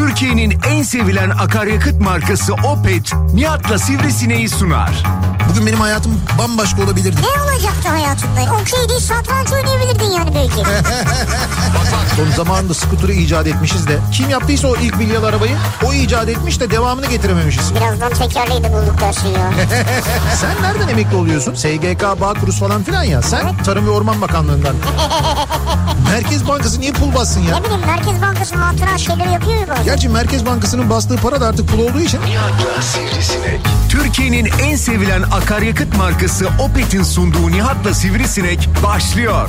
Türkiye'nin en sevilen akaryakıt markası Opet, Nihat'la Sivrisineği sunar. Bugün benim hayatım bambaşka olabilirdi. Ne olacaktı hayatında? Okey değil satranç oynayabilirdin yani belki. Son zamanında skuturu icat etmişiz de. Kim yaptıysa o ilk milyalı arabayı o icat etmiş de devamını getirememişiz. Birazdan tekerleği de bulduk dersin ya. Sen nereden emekli oluyorsun? SGK, Bağkuruz falan filan ya. Sen Tarım ve Orman Bakanlığı'ndan. Merkez Bankası niye pul bassın ya? ne bileyim Merkez Bankası hatıra şeyleri yapıyor ya bazen. Gerçi Merkez Bankası'nın bastığı para da artık pul olduğu için. Nihat'la Sivrisinek. Türkiye'nin en sevilen akaryakıt markası Opet'in sunduğu Nihat'la Sivrisinek başlıyor.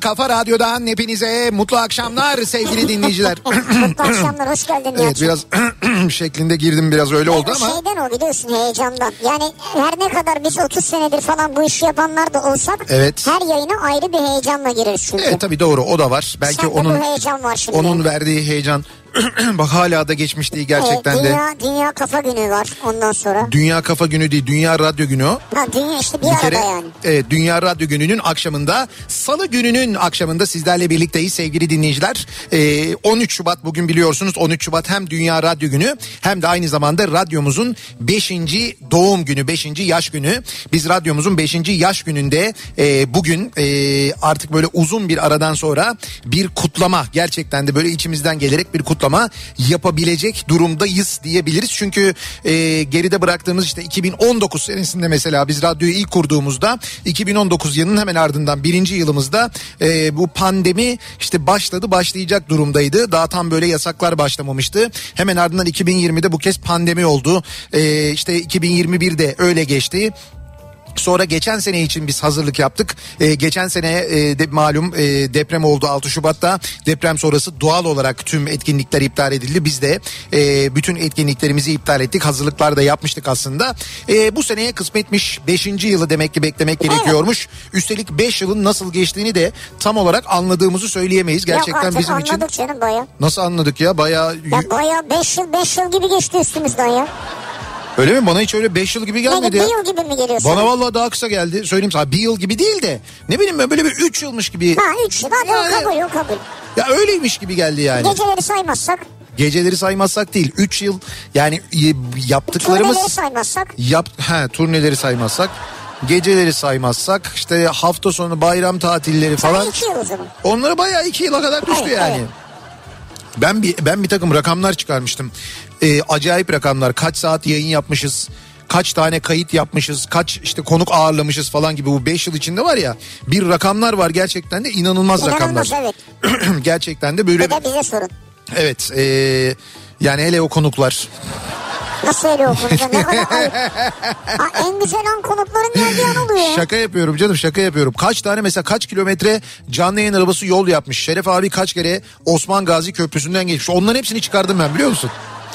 Kafa radyodan hepinize mutlu akşamlar sevgili dinleyiciler. Mutlu akşamlar hoş geldin evet biraz şeklinde girdim biraz öyle oldu ama. Şeyden o biliyorsun heyecandan. Yani her ne kadar biz 30 senedir falan bu işi yapanlar da olsak Evet. her yayına ayrı bir heyecanla gireriz çünkü. Evet tabii doğru o da var. Belki Sende onun bu heyecan var şimdi. onun verdiği heyecan bak hala da geçmiş değil gerçekten Ee, de. dünya, dünya kafa günü var ondan sonra. Dünya Kafa Günü değil, Dünya Radyo Günü o. Ha dünya işte bir, Bir arada kere yani. evet, Dünya Radyo Günü'nün akşamında Salı gününün akşamında sizlerle birlikteyiz sevgili dinleyiciler. Ee, 13 Şubat bugün biliyorsunuz 13 Şubat hem Dünya Radyo Günü hem de aynı zamanda radyomuzun 5. doğum günü 5. yaş günü. Biz radyomuzun 5. yaş gününde e, bugün e, artık böyle uzun bir aradan sonra bir kutlama gerçekten de böyle içimizden gelerek bir kutlama yapabilecek durumdayız diyebiliriz. Çünkü e, geride bıraktığımız işte 2019 senesinde mesela biz radyoyu ilk kurduğumuzda 2019 yılının hemen ardından birinci yılımızda e, bu pandemi işte başladı başlayacak durumdaydı. Daha tam böyle yasaklar başlamamıştı. Hemen ardından 2020'de bu kez pandemi oldu. E, işte 2021'de öyle geçti. Sonra geçen sene için biz hazırlık yaptık. Ee, geçen sene e, de, malum e, deprem oldu 6 Şubat'ta. Deprem sonrası doğal olarak tüm etkinlikler iptal edildi. Biz de e, bütün etkinliklerimizi iptal ettik. Hazırlıklar da yapmıştık aslında. E, bu seneye kısmetmiş 5. yılı demek ki beklemek gerekiyormuş. Üstelik 5 yılın nasıl geçtiğini de tam olarak anladığımızı söyleyemeyiz. Yok Gerçekten artık bizim için. canım baya. Nasıl anladık ya? Bayağı Ya baya 5 yıl 5 yıl gibi geçti üstümüzden ya. Öyle mi? Bana hiç öyle 5 yıl gibi gelmedi bir ya. yıl gibi mi geliyor sana? Bana vallahi daha kısa geldi. Söyleyeyim sana bir yıl gibi değil de ne bileyim ben böyle bir 3 yılmış gibi. Ha 3 yıl hadi Yani- o kabul o kabul. Ya öyleymiş gibi geldi yani. Geceleri saymazsak, Geceleri saymazsak değil. 3 yıl yani y- yaptıklarımız turneleri saymazsak. yap he turneleri saymazsak geceleri saymazsak işte hafta sonu bayram tatilleri Falan. falan 2 yıl o zaman. onları bayağı 2 yıla kadar düştü Evet, yani. evet. Ben bir ben bir takım rakamlar çıkarmıştım. Ee, acayip rakamlar. Kaç saat yayın yapmışız? Kaç tane kayıt yapmışız? Kaç işte konuk ağırlamışız falan gibi bu 5 yıl içinde var ya. Bir rakamlar var gerçekten de inanılmaz, rakamlar. İnanılmaz evet. gerçekten de böyle Bir de bize sorun. evet ee, yani hele o konuklar. Nasıl öyle okunca ne kadar ayıp. Ha, en güzel an konukların geldiği an oluyor. Şaka yapıyorum canım şaka yapıyorum. Kaç tane mesela kaç kilometre canlı yayın arabası yol yapmış. Şeref abi kaç kere Osman Gazi Köprüsü'nden geçmiş. Onların hepsini çıkardım ben biliyor musun?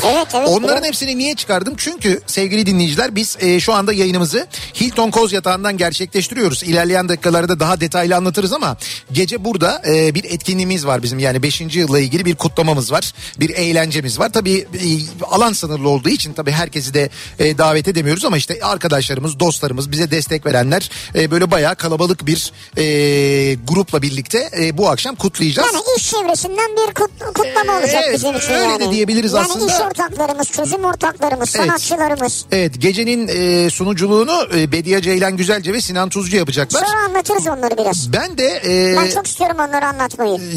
Evet evet. Onların biliyorum. hepsini niye çıkardım? Çünkü sevgili dinleyiciler biz e, şu anda yayınımızı Hilton Koz Yatağı'ndan gerçekleştiriyoruz. İlerleyen dakikalarda daha detaylı anlatırız ama gece burada e, bir etkinliğimiz var bizim. Yani 5. yılla ilgili bir kutlamamız var. Bir eğlencemiz var. Tabii e, alan sınırlı olduğu için tabii herkesi de e, davet edemiyoruz ama işte arkadaşlarımız, dostlarımız, bize destek verenler e, böyle bayağı kalabalık bir e, grupla birlikte e, bu akşam kutlayacağız. Yani iş çevresinden bir kut- kutlama olacak Evet, bizim için öyle yani. de diyebiliriz yani aslında. iş ortaklarımız, çözüm ortaklarımız, Evet. sanatçılarımız. Evet gecenin e, sunuculuğunu e, Bediye Ceylan Güzelce ve Sinan Tuzcu yapacaklar. Sonra anlatırız onları biraz. Ben de e, Ben çok istiyorum onları anlatmayı.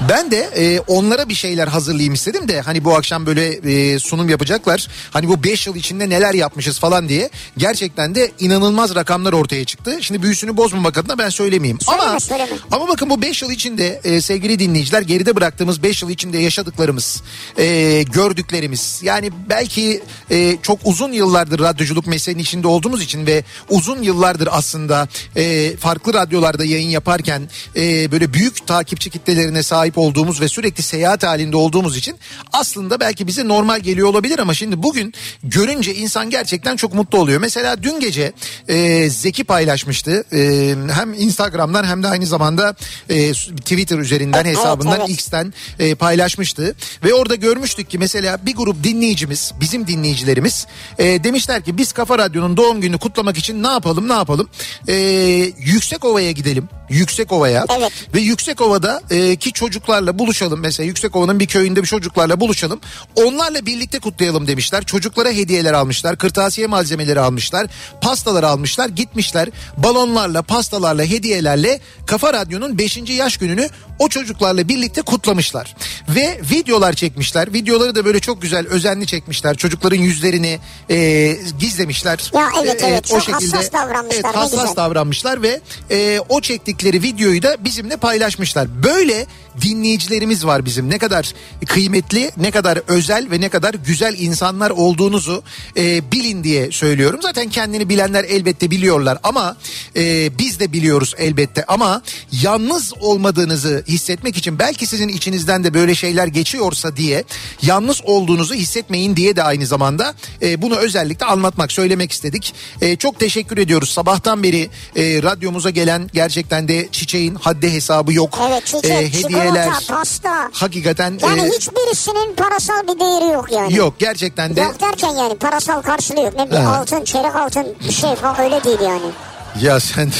Ben de e, onlara bir şeyler hazırlayayım istedim de hani bu akşam böyle e, sunum yapacaklar. Hani bu 5 yıl içinde neler yapmışız falan diye. Gerçekten de inanılmaz rakamlar ortaya çıktı. Şimdi büyüsünü bozmamak adına ben söylemeyeyim. Söyleme, ama söyleme. ama bakın bu 5 yıl içinde e, sevgili dinleyiciler geride bıraktığımız 5 yıl içinde yaşadıklarımız, e, gördüklerimiz yani belki e, çok uzun yıllardır radyoculuk mesleğinin içinde olduğumuz için ve uzun yıllardır aslında e, farklı radyolarda yayın yaparken e, böyle büyük takipçi kitlelerine sahip olduğumuz ve sürekli seyahat halinde olduğumuz için aslında belki bize normal geliyor olabilir ama şimdi bugün görünce insan gerçekten çok mutlu oluyor. Mesela dün gece e, Zeki paylaşmıştı e, hem Instagram'dan hem de aynı zamanda e, Twitter üzerinden Evet, hesabından evet. X'ten e, paylaşmıştı ve orada görmüştük ki mesela bir grup dinleyicimiz bizim dinleyicilerimiz e, demişler ki biz Kafa Radyo'nun doğum gününü kutlamak için ne yapalım ne yapalım e, Yüksekova'ya gidelim Yüksekova'ya Evet. ve Yüksekova'da e, ki çocuklarla buluşalım. Mesela Yüksekova'nın bir köyünde bir çocuklarla buluşalım. Onlarla birlikte kutlayalım demişler. Çocuklara hediyeler almışlar kırtasiye malzemeleri almışlar pastalar almışlar gitmişler. Balonlarla pastalarla hediyelerle Kafa Radyo'nun 5. yaş gününü o çocuklarla birlikte kutlamışlar. Ve videolar çekmişler. Videoları da böyle çok güzel özenli çekmişler. Çocukların yüzlerini e, gizlemişler. Ya evet, E, evet. Çok hassas davranmışlar, evet, hassas davranmışlar ve e, o çektikleri videoyu da bizimle paylaşmışlar. Böyle dinleyicilerimiz var bizim. Ne kadar kıymetli, ne kadar özel ve ne kadar güzel insanlar olduğunuzu e, bilin diye söylüyorum. Zaten kendini bilenler elbette biliyorlar ama e, biz de biliyoruz elbette ama yalnız olmadığınızı hissetmek için belki sizin içinizden de böyle şeyler geçiyorsa diye yalnız olduğunuzu hissetmeyin diye de aynı zamanda e, bunu özellikle anlatmak, söylemek istedik. E, çok teşekkür ediyoruz. Sabahtan beri e, radyomuza gelen gerçekten de çiçeğin haddi hesabı yok. Evet çiçek, E, çikolata, pasta. hakikaten Yani e, hiçbirisinin parasal bir değeri yok yani. yok gerçekten de Yok derken yani parasal karşılığı yok. Ne bir Ha. altın, çeyrek altın bir şey falan öyle değil yani. ya sen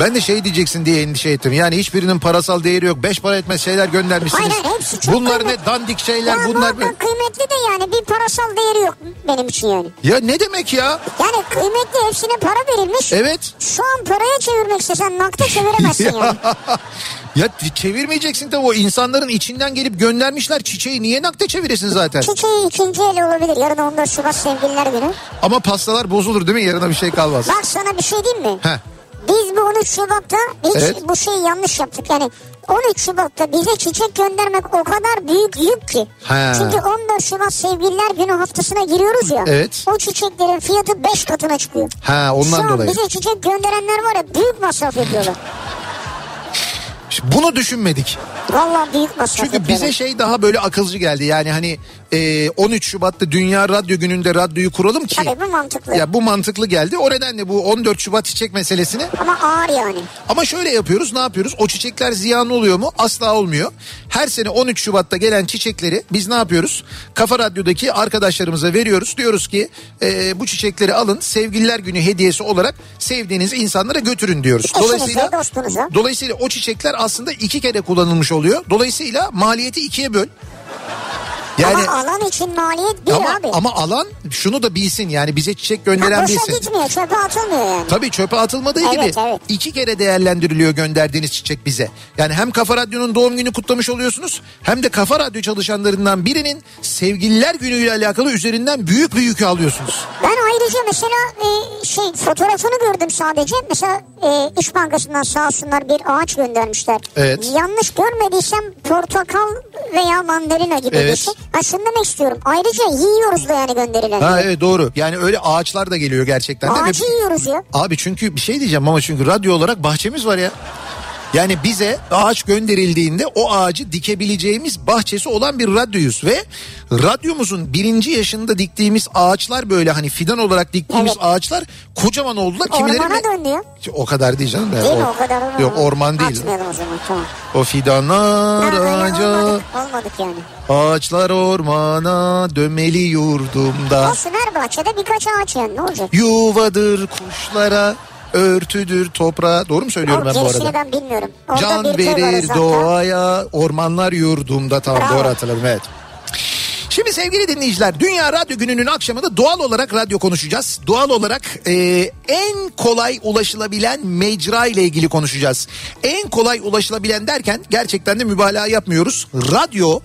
ben de şey diyeceksin diye endişe ettim. Yani hiçbirinin parasal değeri yok. Beş para etmez şeyler göndermişsiniz. Hayır, hepsi çok Bunlar kıymetli. ne dandik şeyler ya bunlar. muhakkak kıymetli de yani bir parasal değeri yok benim için yani. Ya ne demek ya? Yani kıymetli hepsine para verilmiş. Evet. Şu an paraya çevirmek istesen nakde çeviremezsin yani. Ya çevirmeyeceksin tabii o insanların içinden gelip göndermişler çiçeği niye nakde çeviresin zaten? Çiçeği ikinci el olabilir. Yarın 14 Şubat sevgililer günü. Ama pastalar bozulur değil mi? Yarına bir şey kalmaz. Bak sana bir şey diyeyim mi? Heh. Biz bu 13 Şubat'ta hiç Evet. bu şeyi yanlış yaptık. Yani 13 Şubat'ta bize çiçek göndermek o kadar büyük yük ki. Ha. Çünkü 14 Şubat sevgililer günü haftasına giriyoruz ya. Evet. O çiçeklerin fiyatı 5 katına çıkıyor. Ha, ondan Şu dolayı. bize çiçek gönderenler var ya büyük masraf yapıyorlar. Şimdi Bunu düşünmedik. Vallahi büyük masraf Çünkü bize şey daha böyle akılcı geldi. Yani hani e, 13 Şubat'ta Dünya Radyo Günü'nde radyoyu kuralım ki. Tabii bu mantıklı. Ya bu mantıklı geldi. O nedenle bu 14 Şubat çiçek meselesini Ama ağır yani. Ama şöyle yapıyoruz ne yapıyoruz? O çiçekler ziyan oluyor mu? Asla olmuyor. Her sene 13 Şubat'ta gelen çiçekleri biz ne yapıyoruz? Kafa Radyo'daki arkadaşlarımıza veriyoruz. Diyoruz ki e, bu çiçekleri alın sevgililer günü hediyesi olarak sevdiğiniz insanlara götürün diyoruz. Eşinize, dostunuza. Dolayısıyla o çiçekler aslında iki kere kullanılmış oluyor. Dolayısıyla maliyeti ikiye böl. Yani Ama alan için maliyet bir ama, abi. ama alan şunu da bilsin yani bize çiçek Ya gönderen boşa bilsin. gitmiyor çöpe atılmıyor yani. Tabii çöpe atılmadığı Evet, gibi evet. iki kere değerlendiriliyor gönderdiğiniz çiçek bize. Yani hem Kafa Radyo'nun doğum günü kutlamış oluyorsunuz hem de Kafa Radyo çalışanlarından birinin sevgililer günüyle alakalı üzerinden büyük bir yükü alıyorsunuz. Ben ayrıca mesela e, şey fotoğrafını gördüm sadece. Mesela e, İş Bankası'ndan sağ olsunlar bir ağaç göndermişler. Evet. Yanlış görmediysem portakal veya mandalina gibi bir Evet. şey. Ha şunu demek istiyorum. Ayrıca yiyoruz da yani gönderilen. Ha evet doğru. Yani öyle ağaçlar da geliyor gerçekten Ağacı yiyoruz ya. Abi çünkü bir şey diyeceğim ama çünkü radyo olarak bahçemiz var ya. Yani bize ağaç gönderildiğinde o ağacı dikebileceğimiz bahçesi olan bir radyoyuz ve radyomuzun birinci yaşında diktiğimiz ağaçlar böyle hani fidan olarak diktiğimiz Evet. ağaçlar kocaman oldular. Kimileri Ormana bile- döndü ya. O kadar değil canım. Değil mi o kadar? olmaz. Yok orman değil. Atmayalım o zaman tamam. O fidanlar Ha, ağaca, olmadık, olmadık yani. ağaçlar ormana dömeli yurdumda. Olsun her bahçede birkaç ağaç yani ne olacak? Yuvadır kuşlara, örtüdür toprağa. Doğru mu söylüyorum O ben bu arada? ben bilmiyorum. Orada Can verir doğaya, ormanlar yurdumda. Tamam Bravo. doğru hatırladım evet. Şimdi sevgili dinleyiciler Dünya Radyo Günü'nün akşamında doğal olarak radyo konuşacağız. Doğal olarak e, en kolay ulaşılabilen mecra ile ilgili konuşacağız. En kolay ulaşılabilen derken gerçekten de mübalağa yapmıyoruz. Radyo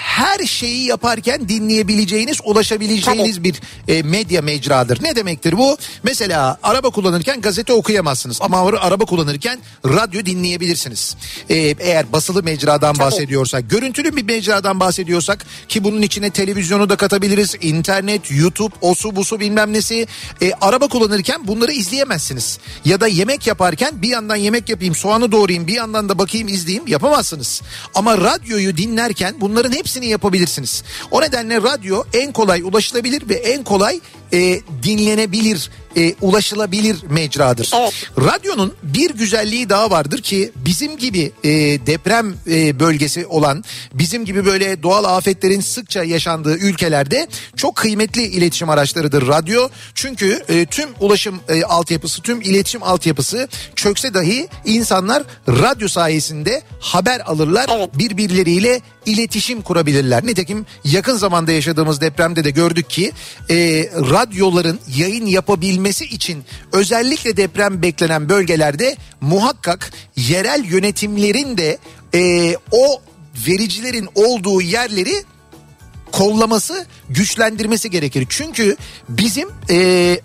her şeyi yaparken dinleyebileceğiniz, ulaşabileceğiniz Tabii. bir e, medya mecradır. Ne demektir bu? Mesela araba kullanırken gazete okuyamazsınız ama ara- araba kullanırken radyo dinleyebilirsiniz. E, eğer basılı mecradan bahsediyorsak, görüntülü bir mecradan bahsediyorsak ki bunun içine televizyonu da katabiliriz, internet, YouTube, osu busu bilmem nesi. E, araba kullanırken bunları izleyemezsiniz. Ya da yemek yaparken bir yandan yemek yapayım, soğanı doğrayayım, bir yandan da bakayım izleyeyim yapamazsınız. Ama radyoyu dinlerken bunların hepsini yapabilirsiniz. O nedenle radyo en kolay ulaşılabilir ve en kolay e, dinlenebilir, e, ulaşılabilir mecradır. Evet. Radyonun bir güzelliği daha vardır ki bizim gibi e, deprem e, bölgesi olan, bizim gibi böyle doğal afetlerin sıkça yaşandığı ülkelerde çok kıymetli iletişim araçlarıdır radyo. Çünkü e, tüm ulaşım e, altyapısı, tüm iletişim altyapısı çökse dahi insanlar radyo sayesinde haber alırlar, Evet. birbirleriyle iletişim kurabilirler. Nitekim yakın zamanda yaşadığımız depremde de gördük ki e, radyoların yayın yapabilmesi için özellikle deprem beklenen bölgelerde muhakkak yerel yönetimlerin de e, o vericilerin olduğu yerleri kollaması, güçlendirmesi gerekir. Çünkü bizim e,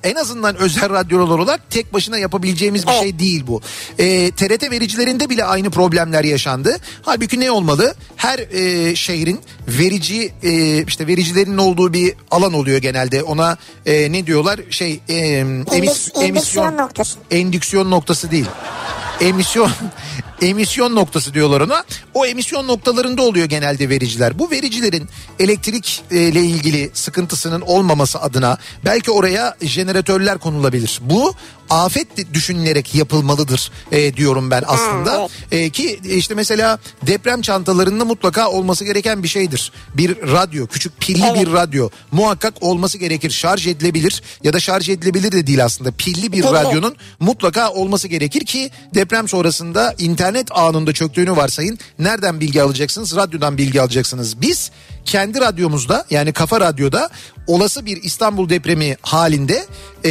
en azından özel radyolar olarak tek başına yapabileceğimiz bir şey değil bu. E, TRT vericilerinde bile aynı problemler yaşandı. Halbuki ne olmalı? Her e, şehrin verici e, işte vericilerin olduğu bir alan oluyor genelde. Ona e, ne diyorlar? Şey e, emis, endüksiyon noktası. Endüksiyon noktası değil. Emisyon emisyon noktası diyorlar ona. O emisyon noktalarında oluyor genelde vericiler. Bu vericilerin elektrik e, ilgili sıkıntısının olmaması adına belki oraya jeneratörler konulabilir. Bu afet düşünülerek yapılmalıdır e, diyorum ben aslında. evet. E, ki işte mesela deprem çantalarında mutlaka olması gereken bir şeydir. Bir radyo, küçük pilli Evet. bir radyo muhakkak olması gerekir. Şarj edilebilir ya da şarj edilebilir de değil aslında. Pilli bir radyonun mutlaka olması gerekir ki deprem sonrasında internet ağının da çöktüğünü varsayın. Nereden bilgi alacaksınız? Radyodan bilgi alacaksınız. Biz kendi radyomuzda yani Kafa Radyo'da olası bir İstanbul depremi halinde e,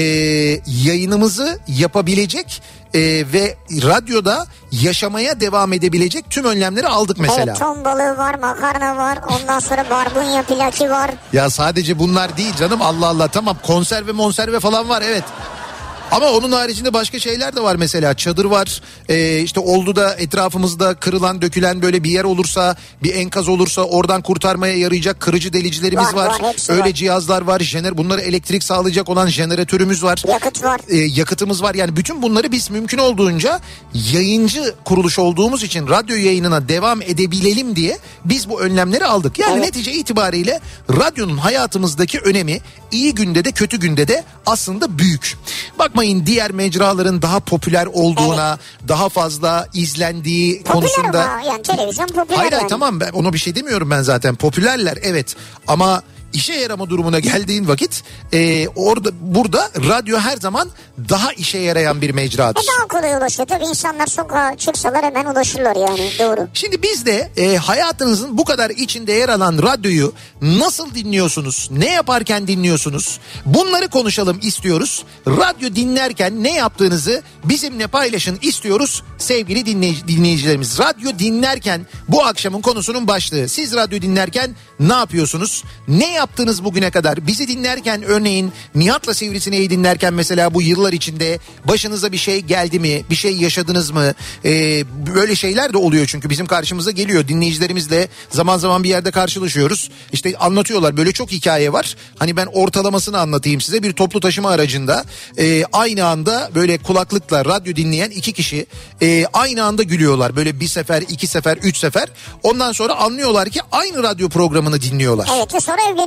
yayınımızı yapabilecek e, ve radyoda yaşamaya devam edebilecek tüm önlemleri aldık mesela. Evet ton balığı var, makarna var, ondan sonra barbunya plaki var. Ya sadece bunlar değil canım Allah Allah tamam konserve monserve falan var evet. Ama onun haricinde başka şeyler de var mesela çadır var Ee, işte oldu da etrafımızda kırılan dökülen böyle bir yer olursa bir enkaz olursa oradan kurtarmaya yarayacak kırıcı delicilerimiz Var, var. var, Öyle var. cihazlar var jener bunları elektrik sağlayacak olan jeneratörümüz var. Yakıt var. e, yakıtımız var. Yani bütün bunları biz mümkün olduğunca yayıncı kuruluş olduğumuz için radyo yayınına devam edebilelim diye biz bu önlemleri aldık. Yani Evet. netice itibariyle radyonun hayatımızdaki önemi iyi günde de kötü günde de aslında büyük. Bakmayın diğer mecraların daha popüler olduğuna, daha fazla izlendiği Popüler konusunda. ama yani televizyon popüler Hayır hayır yani. tamam ben ona bir şey demiyorum ben zaten. Popülerler evet ama işe yarama durumuna geldiğin vakit e, orada burada radyo her zaman daha işe yarayan bir E mecradır. daha kolay ulaşıyor. Tabii insanlar sokağa çıksalar hemen ulaşırlar yani doğru. Şimdi biz de e, hayatınızın bu kadar içinde yer alan radyoyu nasıl dinliyorsunuz? Ne yaparken dinliyorsunuz? Bunları konuşalım istiyoruz. Radyo dinlerken ne yaptığınızı bizimle paylaşın istiyoruz sevgili dinley- dinleyicilerimiz. Radyo dinlerken bu akşamın konusunun başlığı. Siz radyo dinlerken ne yapıyorsunuz? Ne yaptınız bugüne kadar? Bizi dinlerken örneğin Nihat'la Sivrisineği dinlerken mesela bu yıllar içinde başınıza bir şey geldi mi? Bir şey yaşadınız mı? Ee, böyle şeyler de oluyor çünkü bizim karşımıza geliyor. Dinleyicilerimizle zaman zaman bir yerde karşılaşıyoruz. İşte anlatıyorlar böyle çok hikaye var. Hani ben ortalamasını anlatayım size. Bir toplu taşıma aracında e, aynı anda böyle kulaklıkla radyo dinleyen iki kişi e, aynı anda gülüyorlar. Böyle bir sefer, iki sefer, üç sefer. Ondan sonra anlıyorlar ki aynı radyo programını dinliyorlar. Evet ve sonra evleniyorlar.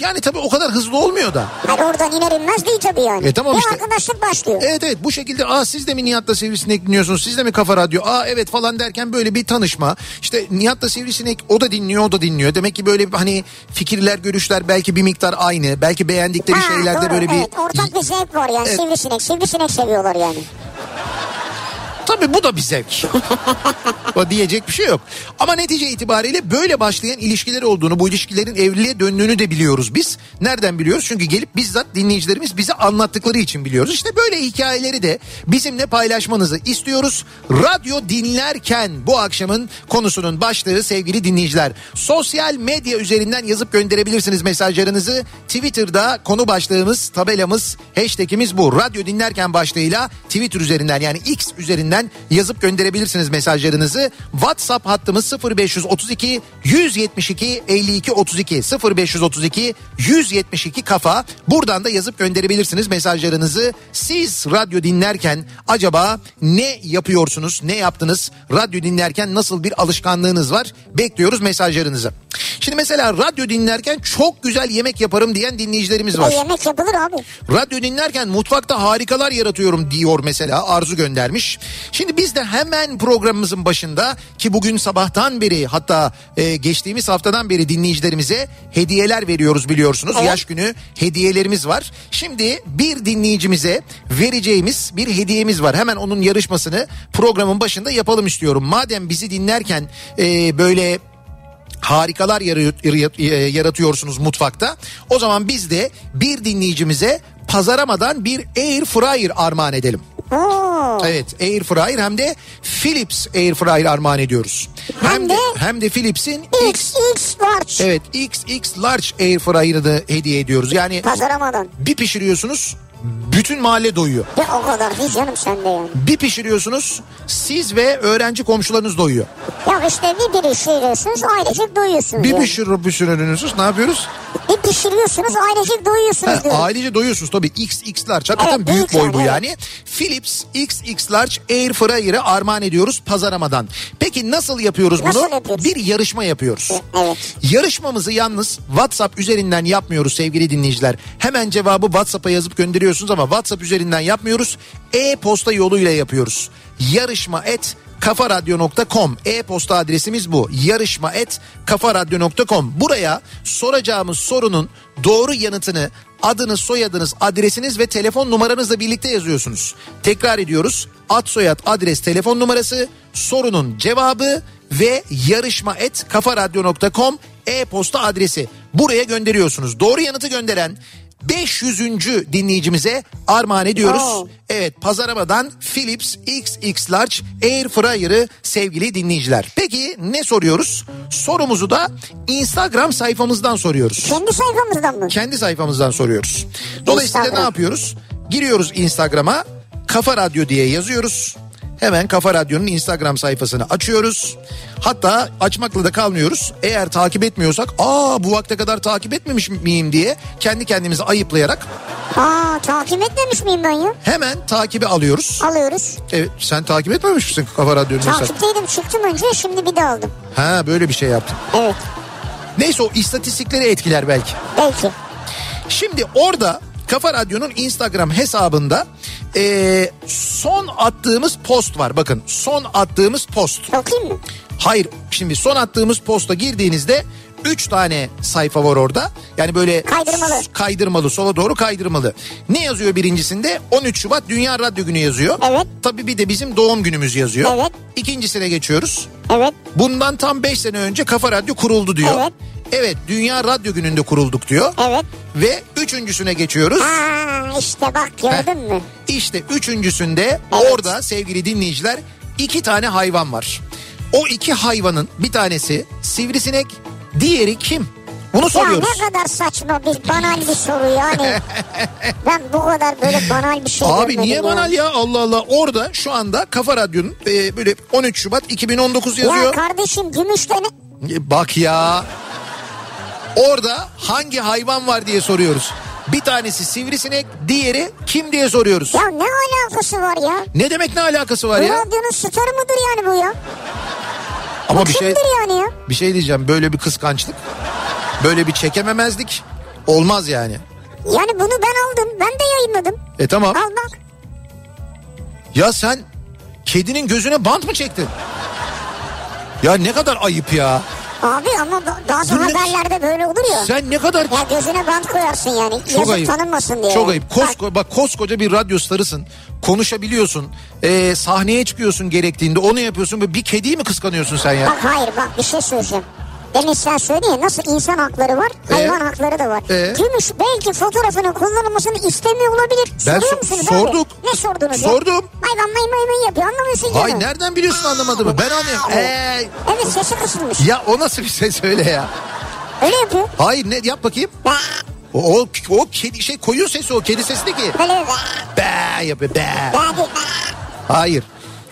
Yani tabii o kadar hızlı olmuyor da. Hani oradan iner inmez değil tabii yani. E tamam bir işte. arkadaşlık başlıyor. Evet evet bu şekilde aa siz de mi Nihat'la Sivrisinek dinliyorsunuz siz de mi Kafa Radyo aa evet falan derken böyle bir tanışma işte Nihat'la Sivrisinek o da dinliyor o da dinliyor demek ki böyle hani fikirler görüşler belki bir miktar aynı belki beğendikleri Ha, şeylerde doğru, böyle bir evet, ortak bir zevk var yani Evet. sivrisinek sivrisinek seviyorlar yani. Tabii bu da bir zevk. o diyecek bir şey yok. Ama netice itibariyle böyle başlayan ilişkiler olduğunu, bu ilişkilerin evliliğe döndüğünü de biliyoruz biz. Nereden biliyoruz? Çünkü gelip bizzat dinleyicilerimiz bize anlattıkları için biliyoruz. İşte böyle hikayeleri de bizimle paylaşmanızı istiyoruz. Radyo dinlerken bu akşamın konusunun başlığı sevgili dinleyiciler. Sosyal medya üzerinden yazıp gönderebilirsiniz mesajlarınızı. Twitter'da konu başlığımız, tabelamız, hashtagimiz bu. Radyo dinlerken başlığıyla Twitter üzerinden yani X üzerinden yazıp gönderebilirsiniz mesajlarınızı. WhatsApp hattımız 0532 172 52 32 0532 172 kafa. Buradan da yazıp gönderebilirsiniz mesajlarınızı. Siz radyo dinlerken acaba ne yapıyorsunuz? Ne yaptınız? Radyo dinlerken nasıl bir alışkanlığınız var? Bekliyoruz mesajlarınızı. Şimdi mesela radyo dinlerken çok güzel yemek yaparım diyen dinleyicilerimiz var. E, yemek yapılır abi. Radyo dinlerken mutfakta harikalar yaratıyorum diyor mesela Arzu göndermiş. Şimdi biz de hemen programımızın başında ki bugün sabahtan beri hatta e, geçtiğimiz haftadan beri dinleyicilerimize hediyeler veriyoruz biliyorsunuz. Evet. Yaş günü hediyelerimiz var. Şimdi bir dinleyicimize vereceğimiz bir hediyemiz var. Hemen onun yarışmasını programın başında yapalım istiyorum. Madem bizi dinlerken e, böyle harikalar yaratıyor- yaratıyorsunuz mutfakta. O zaman biz de bir dinleyicimize pazaramadan bir air fryer armağan edelim. Oo. Evet air fryer hem de Philips air fryer armağan ediyoruz. Hem de- hem de Philips'in X XX large. evet XX large air fryer'ı da hediye ediyoruz. Yani Pazaramadan. bir pişiriyorsunuz bütün mahalle doyuyor. Ya o kadar değil canım sende yani. Bir pişiriyorsunuz siz ve öğrenci komşularınız doyuyor. Ya işte bir pişiriyorsunuz ailecek doyuyorsunuz. Bir yani. pişir pişiriyorsunuz ne yapıyoruz? Bir pişiriyorsunuz ailecek doyuyorsunuz Ha, ailece doyuyorsunuz tabii XX large hakikaten Evet, büyük boy bu yani, yani. Philips XX large air fryer'ı armağan ediyoruz pazaramadan. Peki nasıl yapıyoruz bunu? Nasıl yapıyoruz? Bir yarışma yapıyoruz. Evet. Yarışmamızı yalnız WhatsApp üzerinden yapmıyoruz sevgili dinleyiciler. Hemen cevabı WhatsApp'a yazıp gönderiyorsunuz ama WhatsApp üzerinden yapmıyoruz. E-posta yoluyla yapıyoruz. Yarışma et kafaradyo.com e-posta adresimiz bu. Yarışma et kafaradyo.com Buraya soracağımız sorunun doğru yanıtını adınız, soyadınız, adresiniz ve telefon numaranızla birlikte yazıyorsunuz. Tekrar ediyoruz. Ad, soyad, adres, telefon numarası, sorunun cevabı ve yarışma et kafaradyo.com e-posta adresi. Buraya gönderiyorsunuz. Doğru yanıtı gönderen 500. dinleyicimize armağan ediyoruz. Oo. Evet pazaramadan Philips XX Large Air Fryer'ı sevgili dinleyiciler. Peki ne soruyoruz? Sorumuzu da Instagram sayfamızdan soruyoruz. Kendi sayfamızdan mı? Kendi sayfamızdan soruyoruz. Dolayısıyla Instagram. ne yapıyoruz? Giriyoruz Instagram'a Kafa Radyo diye yazıyoruz. Hemen Kafa Radyo'nun Instagram sayfasını açıyoruz. Hatta açmakla da kalmıyoruz. Eğer takip etmiyorsak aa bu vakte kadar takip etmemiş miyim diye kendi kendimizi ayıplayarak Aa takip etmemiş miyim ben ya? hemen takibi alıyoruz. Alıyoruz. Evet sen takip etmemiş misin Kafa Radyo'nun? Takipteydim çıktım önce şimdi bir de aldım. Ha böyle bir şey yaptın. Evet Neyse o istatistikleri etkiler belki. belki. Şimdi orada Kafa Radyo'nun Instagram hesabında eee, son attığımız post var. Bakın son attığımız post. Okuyayım mı? Hayır şimdi son attığımız posta girdiğinizde 3 tane sayfa var orada. Yani böyle Kaydırmalı. kaydırmalı sola doğru kaydırmalı. Ne yazıyor birincisinde? 13 Şubat Dünya Radyo Günü yazıyor. Evet. Tabii bir de bizim doğum günümüz yazıyor. Evet. İkincisine geçiyoruz. Evet. Bundan tam 5 sene önce Kafa Radyo kuruldu diyor. Evet. Evet Dünya Radyo Günü'nde kurulduk diyor. Evet. Ve üçüncüsüne geçiyoruz. Aa işte bak gördün mü? İşte üçüncüsünde Evet. orada sevgili dinleyiciler iki tane hayvan var. O iki hayvanın bir tanesi sivrisinek, diğeri kim? Bunu Ya soruyoruz. ne kadar saçma bir banal bir soru yani. ben bu kadar böyle banal bir şey Abi niye ya. banal ya Allah Allah orada şu anda Kafa Radyo'nun e, böyle 13 Şubat 2019 Ya yazıyor. kardeşim gümüştene E, Bak ya. Orada hangi hayvan var diye soruyoruz. Bir tanesi sivrisinek, diğeri kim diye soruyoruz. ya ne alakası var ya? Ne demek ne alakası var Bu ya? radyonun starı mıdır yani bu ya? Ama bir şey yani ya? bir şey diyeceğim. Böyle bir kıskançlık, böyle bir çekememezlik olmaz yani. Yani bunu ben aldım. Ben de yayınladım. E tamam. Al bak. Ya sen kedinin gözüne bant mı çektin? Ya ne kadar ayıp ya. Abi ama ba- bazı Bu ne- haberlerde böyle olur ya. Sen ne kadar Ya gözüne bant koyarsın yani. Çok Yazık ayıp. tanınmasın diye. Çok ayıp. Bak, Kosko, bak koskoca bir radyo starısın. Konuşabiliyorsun. Ee, sahneye çıkıyorsun gerektiğinde. Onu yapıyorsun. Ve bir kediyi mi kıskanıyorsun sen ya? Bak hayır bak bir şey söyleyeceğim. Demin sen söyledin ya nasıl insan hakları var, hayvan hakları da var. Ee? Gümüş belki fotoğrafının kullanılmasını istemiyor olabilir. Ben Soruyor so- musunuz sorduk. abi? Ne sordunuz ya? Sordum. Hayvan may may may yapıyor anlamıyorsun canım. Ay nereden biliyorsun anlamadığımı? Ben anlıyorum. Ee, Evet sesi kısılmış. ya o nasıl bir şey söyle ya? Öyle yapıyor. Hayır ne yap bakayım. O, o, o kedi şey koyun sesi o kedi sesi de ki. Be yapıyor be. Hayır.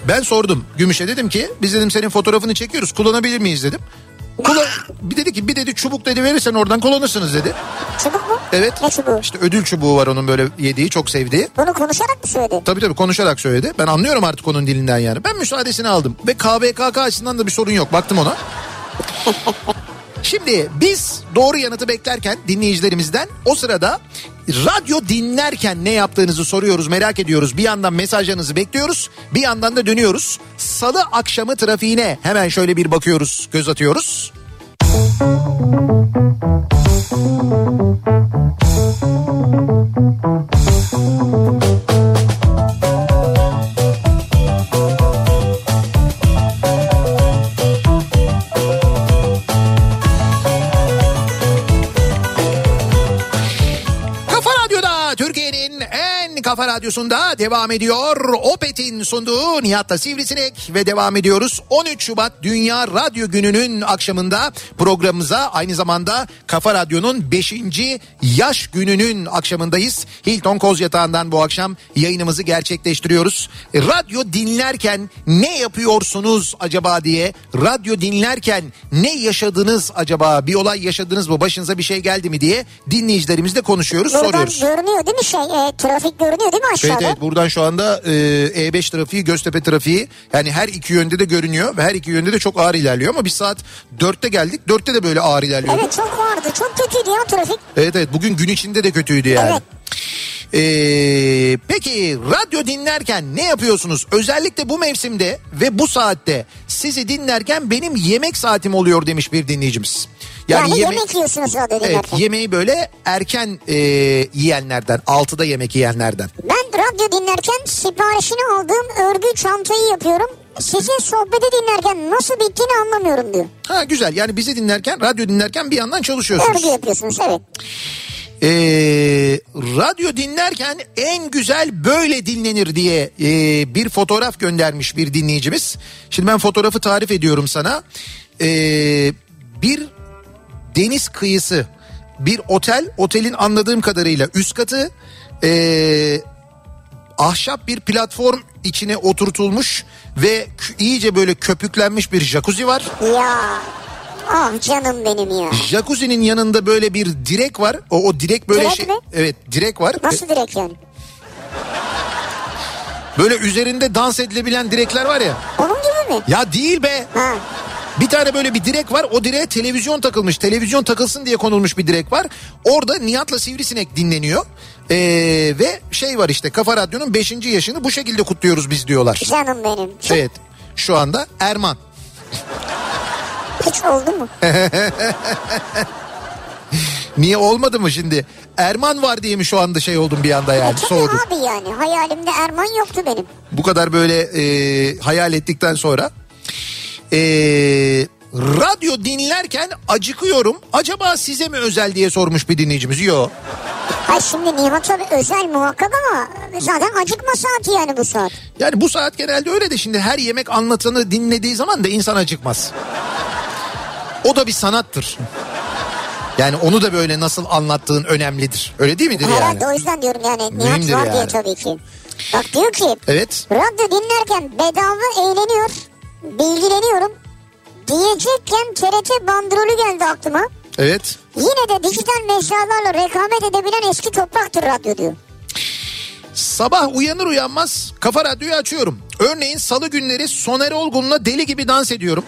Ben sordum Gümüş'e dedim ki biz dedim senin fotoğrafını çekiyoruz kullanabilir miyiz dedim. Kula bir dedi ki bir dedi çubuk dedi verirsen oradan kullanırsınız dedi. Çubuk mu? Evet. Ne çubuğu? İşte ödül çubuğu var onun böyle yediği çok sevdiği. Bunu konuşarak mı söyledi? Tabii tabii konuşarak söyledi. Ben anlıyorum artık onun dilinden yani. Ben müsaadesini aldım. Ve KVKK açısından da bir sorun yok. Baktım ona. Şimdi biz doğru yanıtı beklerken dinleyicilerimizden o sırada radyo dinlerken ne yaptığınızı soruyoruz merak ediyoruz. Bir yandan mesajlarınızı bekliyoruz bir yandan da dönüyoruz. Salı akşamı trafiğine hemen şöyle bir bakıyoruz göz atıyoruz. Kafa radyosunda devam ediyor. Opet'in sunduğu Nihat'la Sivrisinek ve devam ediyoruz. 13 Şubat Dünya Radyo Günü'nün akşamında programımıza aynı zamanda Kafa Radyo'nun 5. yaş gününün akşamındayız. Hilton Koz Yatağı'ndan bu akşam yayınımızı gerçekleştiriyoruz. Radyo dinlerken ne yapıyorsunuz acaba diye, radyo dinlerken ne yaşadınız acaba, bir olay yaşadınız mı, başınıza bir şey geldi mi diye dinleyicilerimizle konuşuyoruz, Buradan soruyoruz. görünüyor değil mi şey? E, trafik görünüyor değil mi aşağıda? Evet evet buradan şu anda e, E5 trafiği Göztepe trafiği yani her iki yönde de görünüyor ve her iki yönde de çok ağır ilerliyor ama biz saat 4'te geldik 4'te de böyle ağır ilerliyordu. Evet Evet çok vardı. Çok kötüydü ya trafik. evet, bugün gün içinde de kötüydü yani. Evet. Ee, peki radyo dinlerken ne yapıyorsunuz? Özellikle bu mevsimde ve bu saatte sizi dinlerken benim yemek saatim oluyor demiş bir dinleyicimiz. Yani, yeme- yemek yiyorsunuz radyo Evet dinlerken. yemeği böyle erken e, yiyenlerden 6'da yemek yiyenlerden. Ben radyo dinlerken siparişini aldığım örgü çantayı yapıyorum. Sizin sohbeti dinlerken nasıl bittiğini anlamıyorum diyor. Ha güzel yani bizi dinlerken radyo dinlerken bir yandan çalışıyorsunuz. Örgü yapıyorsunuz evet. Ee, radyo dinlerken en güzel böyle dinlenir diye e, bir fotoğraf göndermiş bir dinleyicimiz. Şimdi ben fotoğrafı tarif ediyorum sana. Ee, bir deniz kıyısı bir otel otelin anladığım kadarıyla üst katı ee, ahşap bir platform içine oturtulmuş ve iyice böyle köpüklenmiş bir jacuzzi var. Ya ah canım benim ya. Jacuzzi'nin yanında böyle bir direk var. O, o direk böyle Direk şey. mi? Evet direk var. Nasıl direkt yani? Böyle üzerinde dans edilebilen direkler var ya. Onun gibi mi? Ya değil be. Ha. Bir tane böyle bir direk var. O direğe televizyon takılmış. Televizyon takılsın diye konulmuş bir direk var. Orada Nihat'la Sivrisinek dinleniyor. Ee, ve şey var işte Kafa Radyo'nun 5. yaşını bu şekilde kutluyoruz biz diyorlar. Canım benim. Evet. Şu anda Erman. hiç oldu mu? Niye olmadı mı şimdi? Erman var diye mi şu anda şey oldum bir anda yani Tabii soğudum. abi yani hayalimde Erman yoktu benim. Bu kadar böyle e, hayal ettikten sonra. E, radyo dinlerken acıkıyorum. Acaba size mi özel diye sormuş bir dinleyicimiz. Yok. Ay şimdi Nihat tabii özel muhakkak ama zaten acıkma saati yani bu saat. Yani bu saat genelde öyle de şimdi her yemek anlatanı dinlediği zaman da insan acıkmaz. O da bir sanattır. Yani onu da böyle nasıl anlattığın önemlidir. Öyle değil midir Herhalde yani? o yüzden diyorum yani Nihat Mühimdir var diye yani. tabii ki. Bak diyor ki Evet. radyo dinlerken bedava eğleniyor, bilgileniyorum. Diyecekken TRT bandrolü geldi aklıma. Evet. Yine de dijital mecralarla rekabet edebilen eski topraktır radyo diyor. Sabah uyanır uyanmaz kafa radyoyu açıyorum. Örneğin salı günleri Soner Olgun'la deli gibi dans ediyorum.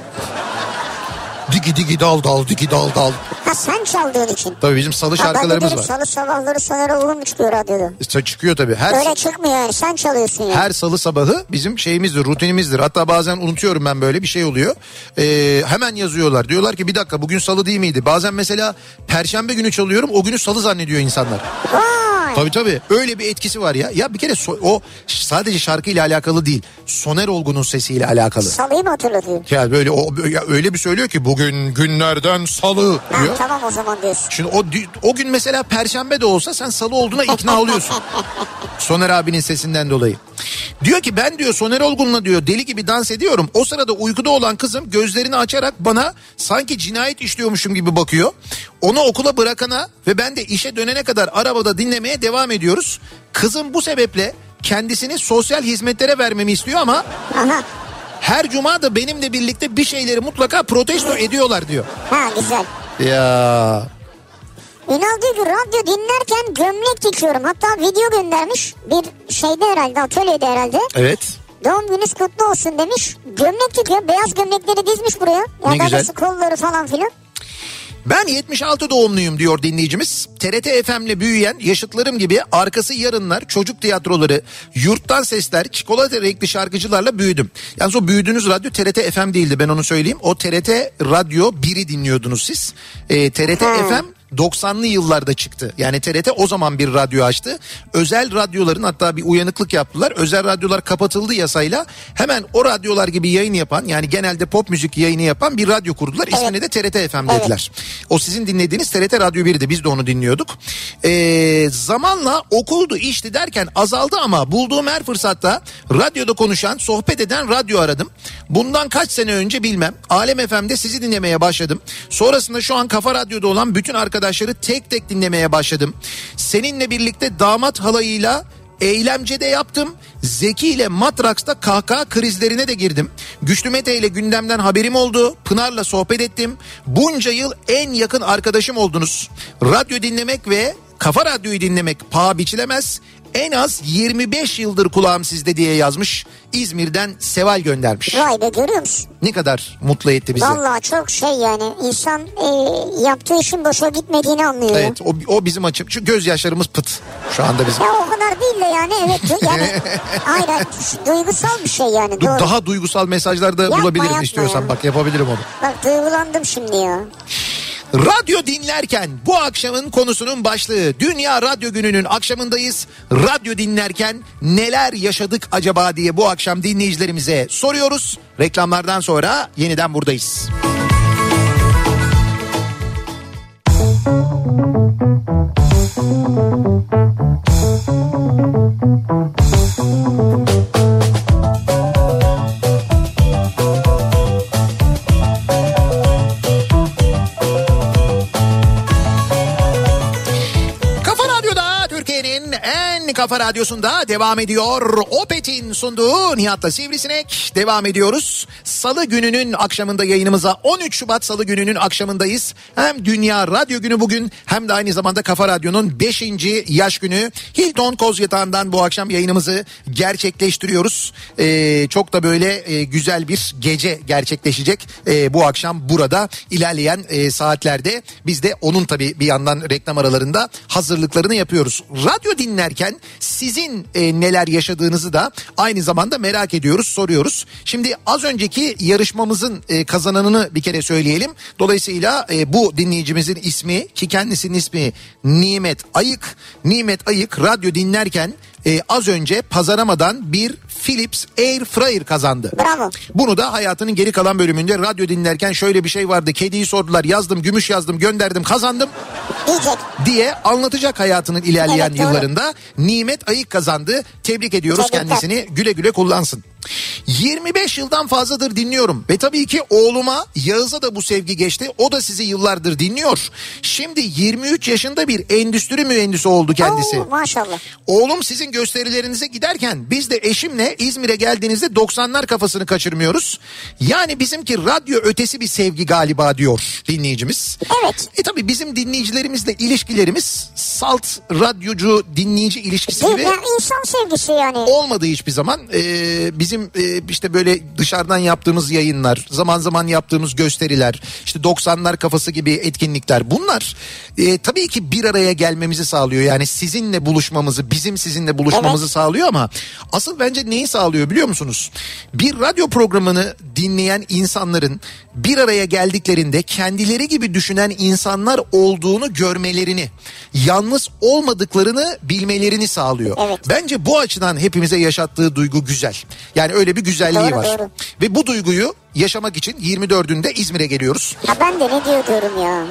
Digi digi dal dal digi dal dal. Ha sen çaldığın için. Tabii bizim salı Ha, şarkılarımız var. Salı sabahları Soner Oğlum çıkıyor radyoda? İşte Çıkıyor tabii. Her Öyle çıkmıyor yani sen çalıyorsun yani. her salı sabahı bizim şeyimizdir, rutinimizdir. Hatta bazen unutuyorum ben böyle bir şey oluyor. Ee, hemen yazıyorlar. Diyorlar ki bir dakika bugün salı değil miydi? Bazen mesela perşembe günü çalıyorum o günü salı zannediyor insanlar. Vay. Tabii tabii öyle bir etkisi var ya. Ya bir kere so- o sadece şarkıyla alakalı değil. Soner Olgun'un sesiyle alakalı. Salıyı mı hatırlatıyor? Ya böyle o ya öyle bir söylüyor ki bugün günlerden salı Ha, diyor. tamam o zaman diyorsun. Şimdi o o gün mesela perşembe de olsa sen salı olduğuna ikna oluyorsun. Soner abinin sesinden dolayı. Diyor ki ben diyor Soner Olgun'la diyor deli gibi dans ediyorum. O sırada uykuda olan kızım gözlerini açarak bana sanki cinayet işliyormuşum gibi bakıyor. Onu okula bırakana ve ben de işe dönene kadar arabada dinlemeye devam ediyoruz. Kızım bu sebeple kendisini sosyal hizmetlere vermemi istiyor ama Aha. her cuma da benimle birlikte bir şeyleri mutlaka protesto ediyorlar diyor. Ha güzel. Ya Ünal diyor ki radyo dinlerken gömlek dikiyorum. Hatta video göndermiş. Bir şeyde herhalde atölyede herhalde. evet. Doğum gününüz kutlu olsun demiş. Gömlek dikiyor. Beyaz gömlekleri dizmiş buraya. Ya Ne güzel. kolları falan filan. Ben 76 doğumluyum diyor dinleyicimiz. TRT FM'le büyüyen yaşıtlarım gibi arkası yarınlar, çocuk tiyatroları, yurttan sesler, çikolata renkli şarkıcılarla büyüdüm. Yalnız o büyüdüğünüz radyo TRT FM değildi ben onu söyleyeyim. O TRT Radyo 1'i dinliyordunuz siz. Ee, TRT Ha. FM 90'lı yıllarda çıktı. Yani TRT o zaman bir radyo açtı. Özel radyoların hatta bir uyanıklık yaptılar. Özel radyolar kapatıldı yasayla. Hemen o radyolar gibi yayın yapan yani genelde pop müzik yayını yapan bir radyo kurdular. İsmini de TRT FM dediler. O sizin dinlediğiniz TRT Radyo 1'di. Biz de onu dinliyorduk. Ee, zamanla okuldu işti derken azaldı ama bulduğum her fırsatta radyoda konuşan, sohbet eden radyo aradım. Bundan kaç sene önce bilmem. Alem FM'de sizi dinlemeye başladım. Sonrasında şu an Kafa Radyo'da olan bütün arkadaşları tek tek dinlemeye başladım. Seninle birlikte damat halayıyla eylemcede yaptım. Zeki ile Matraks'ta kahkaha krizlerine de girdim. Güçlü Mete ile gündemden haberim oldu. Pınar'la sohbet ettim. Bunca yıl en yakın arkadaşım oldunuz. Radyo dinlemek ve Kafa Radyo'yu dinlemek paha biçilemez. En az 25 yıldır kulağım sizde diye yazmış. İzmir'den Seval göndermiş. Vay be görüyor musun? Ne kadar mutlu etti bizi. Vallahi çok şey yani insan e, yaptığı işin boşa gitmediğini anlıyor. Evet o, o bizim açım. Şu gözyaşlarımız pıt şu anda bizim. Ya o kadar değil de yani evet yani hayır, duygusal bir şey yani doğru. Daha duygusal mesajlar da Yapma, bulabilirim yapma istiyorsan. ya. Bak yapabilirim onu. Bak duygulandım şimdi ya. Radyo dinlerken bu akşamın konusunun başlığı Dünya Radyo Günü'nün akşamındayız. Radyo dinlerken neler yaşadık acaba diye bu akşam dinleyicilerimize soruyoruz. Reklamlardan sonra yeniden buradayız. Kafa kafa radyosunda devam ediyor. Opet'in sunduğu Nihat'la Sivrisinek devam ediyoruz. Salı gününün akşamında yayınımıza 13 Şubat Salı gününün akşamındayız. Hem Dünya Radyo Günü bugün hem de aynı zamanda Kafa Radyo'nun 5. yaş günü. Hilton Koz Yatağı'ndan bu akşam yayınımızı gerçekleştiriyoruz. Ee, çok da böyle e, güzel bir gece gerçekleşecek e, bu akşam burada ilerleyen e, saatlerde. Biz de onun tabii bir yandan reklam aralarında hazırlıklarını yapıyoruz. Radyo dinlerken sizin e, neler yaşadığınızı da aynı zamanda merak ediyoruz, soruyoruz. Şimdi az önceki yarışmamızın e, kazananını bir kere söyleyelim. Dolayısıyla e, bu dinleyicimizin ismi ki kendisinin ismi Nimet Ayık. Nimet Ayık radyo dinlerken e, az önce pazaramadan bir Philips Air Fryer kazandı. Bravo. Bunu da hayatının geri kalan bölümünde radyo dinlerken şöyle bir şey vardı. Kediyi sordular yazdım gümüş yazdım gönderdim kazandım Diyecek. diye anlatacak hayatının ilerleyen Evet, yıllarında. Nimet Ayık kazandı. Tebrik ediyoruz Tebrikler. kendisini güle güle kullansın. 25 yıldan fazladır dinliyorum ve tabii ki oğluma Yağız'a da bu sevgi geçti. O da sizi yıllardır dinliyor. Şimdi 23 yaşında bir endüstri mühendisi oldu kendisi. Oo, maşallah. Oğlum sizin gösterilerinize giderken biz de eşimle İzmir'e geldiğinizde 90'lar kafasını kaçırmıyoruz. Yani bizimki radyo ötesi bir sevgi galiba diyor dinleyicimiz. Evet. E tabi bizim dinleyicilerimizle ilişkilerimiz salt radyocu dinleyici ilişkisi Değil, gibi yani insan sevgisi yani. olmadı hiçbir zaman. Ee, bizim bizim e, işte böyle dışarıdan yaptığımız yayınlar, zaman zaman yaptığımız gösteriler, işte 90'lar kafası gibi etkinlikler bunlar e, tabii ki bir araya gelmemizi sağlıyor. Yani sizinle buluşmamızı, bizim sizinle buluşmamızı Evet. sağlıyor ama asıl bence neyi sağlıyor biliyor musunuz? Bir radyo programını dinleyen insanların bir araya geldiklerinde kendileri gibi düşünen insanlar olduğunu görmelerini, yalnız olmadıklarını bilmelerini sağlıyor. Evet. Bence bu açıdan hepimize yaşattığı duygu güzel. Yani öyle bir güzelliği Doğru, var. doğru. Ve bu duyguyu yaşamak için 24'ünde İzmir'e geliyoruz. Ha ben de ne diyor diyorum ya.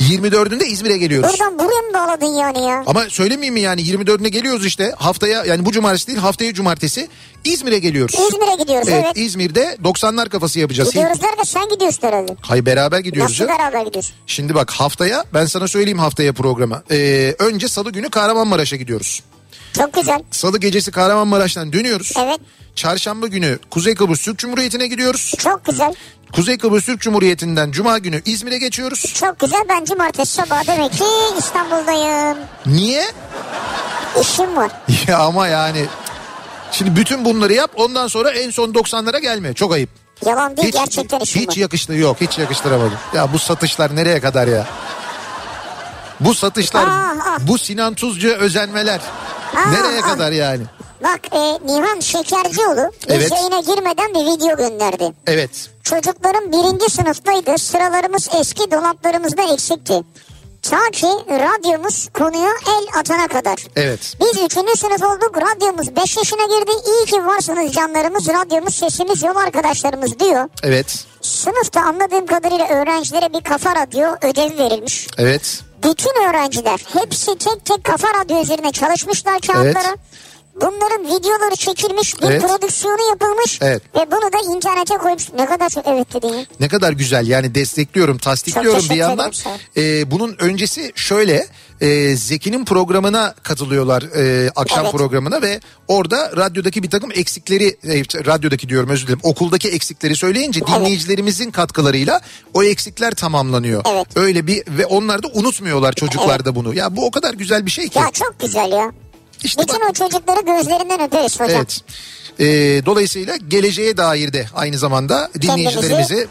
24'ünde İzmir'e geliyoruz. Buradan buraya mı bağladın yani ya? Ama söylemeyeyim mi yani 24'üne geliyoruz işte haftaya yani bu cumartesi değil haftaya cumartesi İzmir'e geliyoruz. İzmir'e gidiyoruz Evet, evet. İzmir'de 90'lar kafası yapacağız. Gidiyoruz derken sen gidiyorsun herhalde. Hayır beraber gidiyoruz. Nasıl ya. beraber gidiyorsun? Şimdi bak haftaya ben sana söyleyeyim haftaya programa. Ee, önce salı günü Kahramanmaraş'a gidiyoruz. Çok güzel. Salı gecesi Kahramanmaraş'tan dönüyoruz. Evet. Çarşamba günü Kuzey Kıbrıs Türk Cumhuriyeti'ne gidiyoruz. Çok güzel. Kuzey Kıbrıs Türk Cumhuriyeti'nden Cuma günü İzmir'e geçiyoruz. Çok güzel. Ben cumartesi sabahı demek ki İstanbul'dayım. Niye? İşim var. Ya ama yani şimdi bütün bunları yap ondan sonra en son 90'lara gelme. Çok ayıp. Yalan değil gerçekten işim hiç var. yakıştı yok hiç yakıştıramadım. Ya bu satışlar nereye kadar ya? Bu satışlar, Aa, aa. bu Sinan Tuzcu'ya özenmeler. Aa, nereye aa. kadar yani? Bak e, Nihan Şekercioğlu Evet. yayına girmeden bir video gönderdi. Evet. Çocuklarım birinci sınıftaydı. Sıralarımız eski dolaplarımızda eksikti. Ta ki radyomuz konuya el atana kadar. Evet. Biz üçüncü sınıf olduk. Radyomuz 5 yaşına girdi. İyi ki varsınız canlarımız. Radyomuz sesimiz yol arkadaşlarımız diyor. Evet. Sınıfta anladığım kadarıyla öğrencilere bir kafa radyo ödevi verilmiş. Evet. Bütün öğrenciler hepsi tek tek kafa radyo üzerine çalışmışlar kağıtlara. Evet. Bunların videoları çekilmiş, bir Evet. prodüksiyonu yapılmış Evet. ve bunu da internete koymuş. Ne kadar çok evet dedin ya. Ne kadar güzel yani destekliyorum, tasdikliyorum bir yandan. Ee, bunun öncesi şöyle e, Zeki'nin programına katılıyorlar e, akşam Evet. programına ve orada radyodaki bir takım eksikleri e, radyodaki diyorum özür dilerim okuldaki eksikleri söyleyince dinleyicilerimizin katkılarıyla o eksikler tamamlanıyor. Evet. Öyle bir ve onlar da unutmuyorlar çocuklar da bunu. Ya bu o kadar güzel bir şey ki. Ya çok güzel ya. İşte Bütün bak- o çocukları gözlerinden öperiz hocam. Evet. Ee, dolayısıyla geleceğe dair de aynı zamanda dinleyicilerimizi...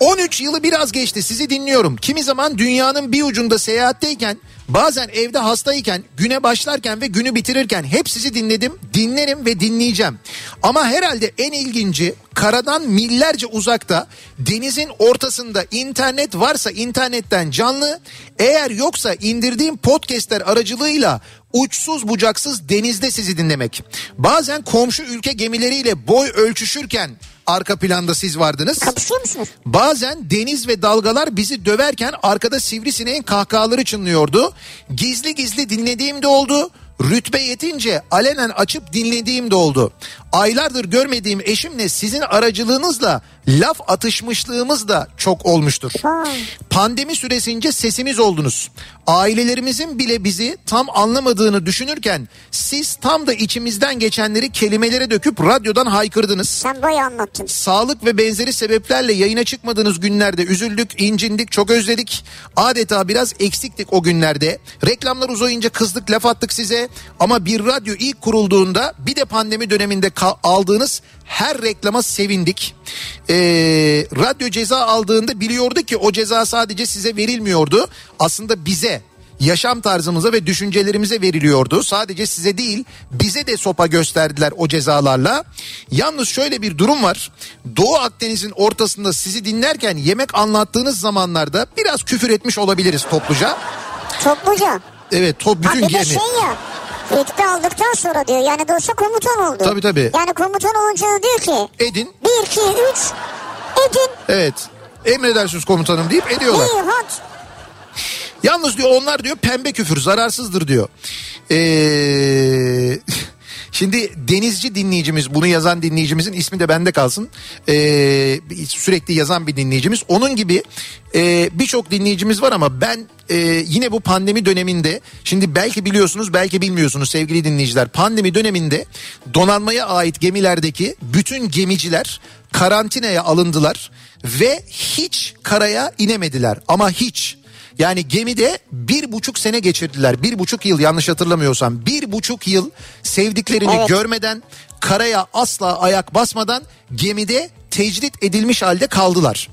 13 yılı biraz geçti sizi dinliyorum. Kimi zaman dünyanın bir ucunda seyahatteyken bazen evde hastayken güne başlarken ve günü bitirirken hep sizi dinledim dinlerim ve dinleyeceğim. Ama herhalde en ilginci karadan millerce uzakta denizin ortasında internet varsa internetten canlı eğer yoksa indirdiğim podcastler aracılığıyla uçsuz bucaksız denizde sizi dinlemek. Bazen komşu ülke gemileriyle boy ölçüşürken arka planda siz vardınız. Kapışıyor musunuz? Bazen deniz ve dalgalar bizi döverken arkada sivrisineğin kahkahaları çınlıyordu. Gizli gizli dinlediğim de oldu. Rütbe yetince alenen açıp dinlediğim de oldu. Aylardır görmediğim eşimle sizin aracılığınızla laf atışmışlığımız da çok olmuştur. Pandemi süresince sesimiz oldunuz. Ailelerimizin bile bizi tam anlamadığını düşünürken siz tam da içimizden geçenleri kelimelere döküp radyodan haykırdınız. Sen bayağı anlattın. Sağlık ve benzeri sebeplerle yayına çıkmadığınız günlerde üzüldük, incindik, çok özledik. Adeta biraz eksiktik o günlerde. Reklamlar uzayınca kızdık, laf attık size. Ama bir radyo ilk kurulduğunda bir de pandemi döneminde aldığınız her reklama sevindik. Ee, radyo ceza aldığında biliyorduk ki o ceza sadece size verilmiyordu. Aslında bize yaşam tarzımıza ve düşüncelerimize veriliyordu. Sadece size değil bize de sopa gösterdiler o cezalarla. Yalnız şöyle bir durum var. Doğu Akdeniz'in ortasında sizi dinlerken yemek anlattığınız zamanlarda biraz küfür etmiş olabiliriz topluca. Topluca. Evet top bütün gemi. şey ya. Rütbe aldıktan sonra diyor. Yani doğrusu komutan oldu. Tabii, tabii. Yani komutan olunca diyor ki. Edin. Bir, iki, üç. Edin. Evet. Emredersiniz komutanım deyip ediyorlar. İyi hadi. Yalnız diyor onlar diyor pembe küfür zararsızdır diyor. Ee, şimdi denizci dinleyicimiz bunu yazan dinleyicimizin ismi de bende kalsın. Ee, sürekli yazan bir dinleyicimiz. Onun gibi e, birçok dinleyicimiz var ama ben e, yine bu pandemi döneminde şimdi belki biliyorsunuz belki bilmiyorsunuz sevgili dinleyiciler. Pandemi döneminde donanmaya ait gemilerdeki bütün gemiciler karantinaya alındılar ve hiç karaya inemediler ama hiç. Yani gemide bir buçuk sene geçirdiler. Bir buçuk yıl yanlış hatırlamıyorsam. Bir buçuk yıl sevdiklerini Evet. görmeden karaya asla ayak basmadan gemide tecrit edilmiş halde kaldılar.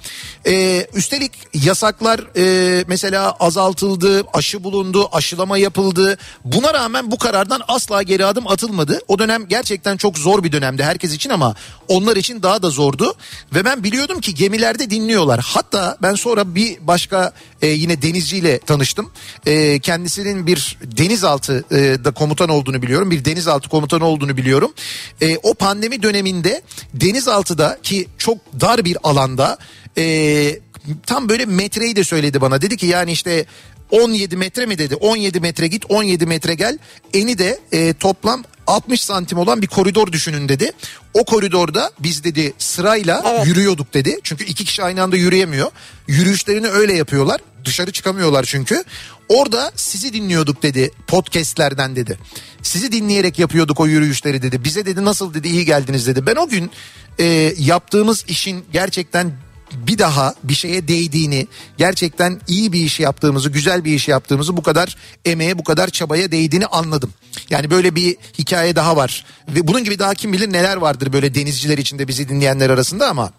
Ee, üstelik yasaklar e, mesela azaltıldı, aşı bulundu, aşılama yapıldı. Buna rağmen bu karardan asla geri adım atılmadı. O dönem gerçekten çok zor bir dönemdi herkes için ama onlar için daha da zordu. Ve ben biliyordum ki gemilerde dinliyorlar. Hatta ben sonra bir başka e, yine denizciyle tanıştım. E, kendisinin bir denizaltı e, da komutan olduğunu biliyorum. Bir denizaltı komutanı olduğunu biliyorum. E, o pandemi döneminde denizaltıda ki çok dar bir alanda e, tam böyle metreyi de söyledi bana. Dedi ki yani işte 17 metre mi dedi 17 metre git 17 metre gel eni de e, toplam 60 santim olan bir koridor düşünün dedi. O koridorda biz dedi sırayla Evet. yürüyorduk dedi. Çünkü iki kişi aynı anda yürüyemiyor. Yürüyüşlerini öyle yapıyorlar. Dışarı çıkamıyorlar çünkü. Orada sizi dinliyorduk dedi podcastlerden dedi. Sizi dinleyerek yapıyorduk o yürüyüşleri dedi. Bize dedi nasıl dedi iyi geldiniz dedi. Ben o gün e, yaptığımız işin gerçekten bir daha bir şeye değdiğini, gerçekten iyi bir iş yaptığımızı, güzel bir iş yaptığımızı bu kadar emeğe, bu kadar çabaya değdiğini anladım. Yani böyle bir hikaye daha var. Ve bunun gibi daha kim bilir neler vardır böyle denizciler içinde bizi dinleyenler arasında ama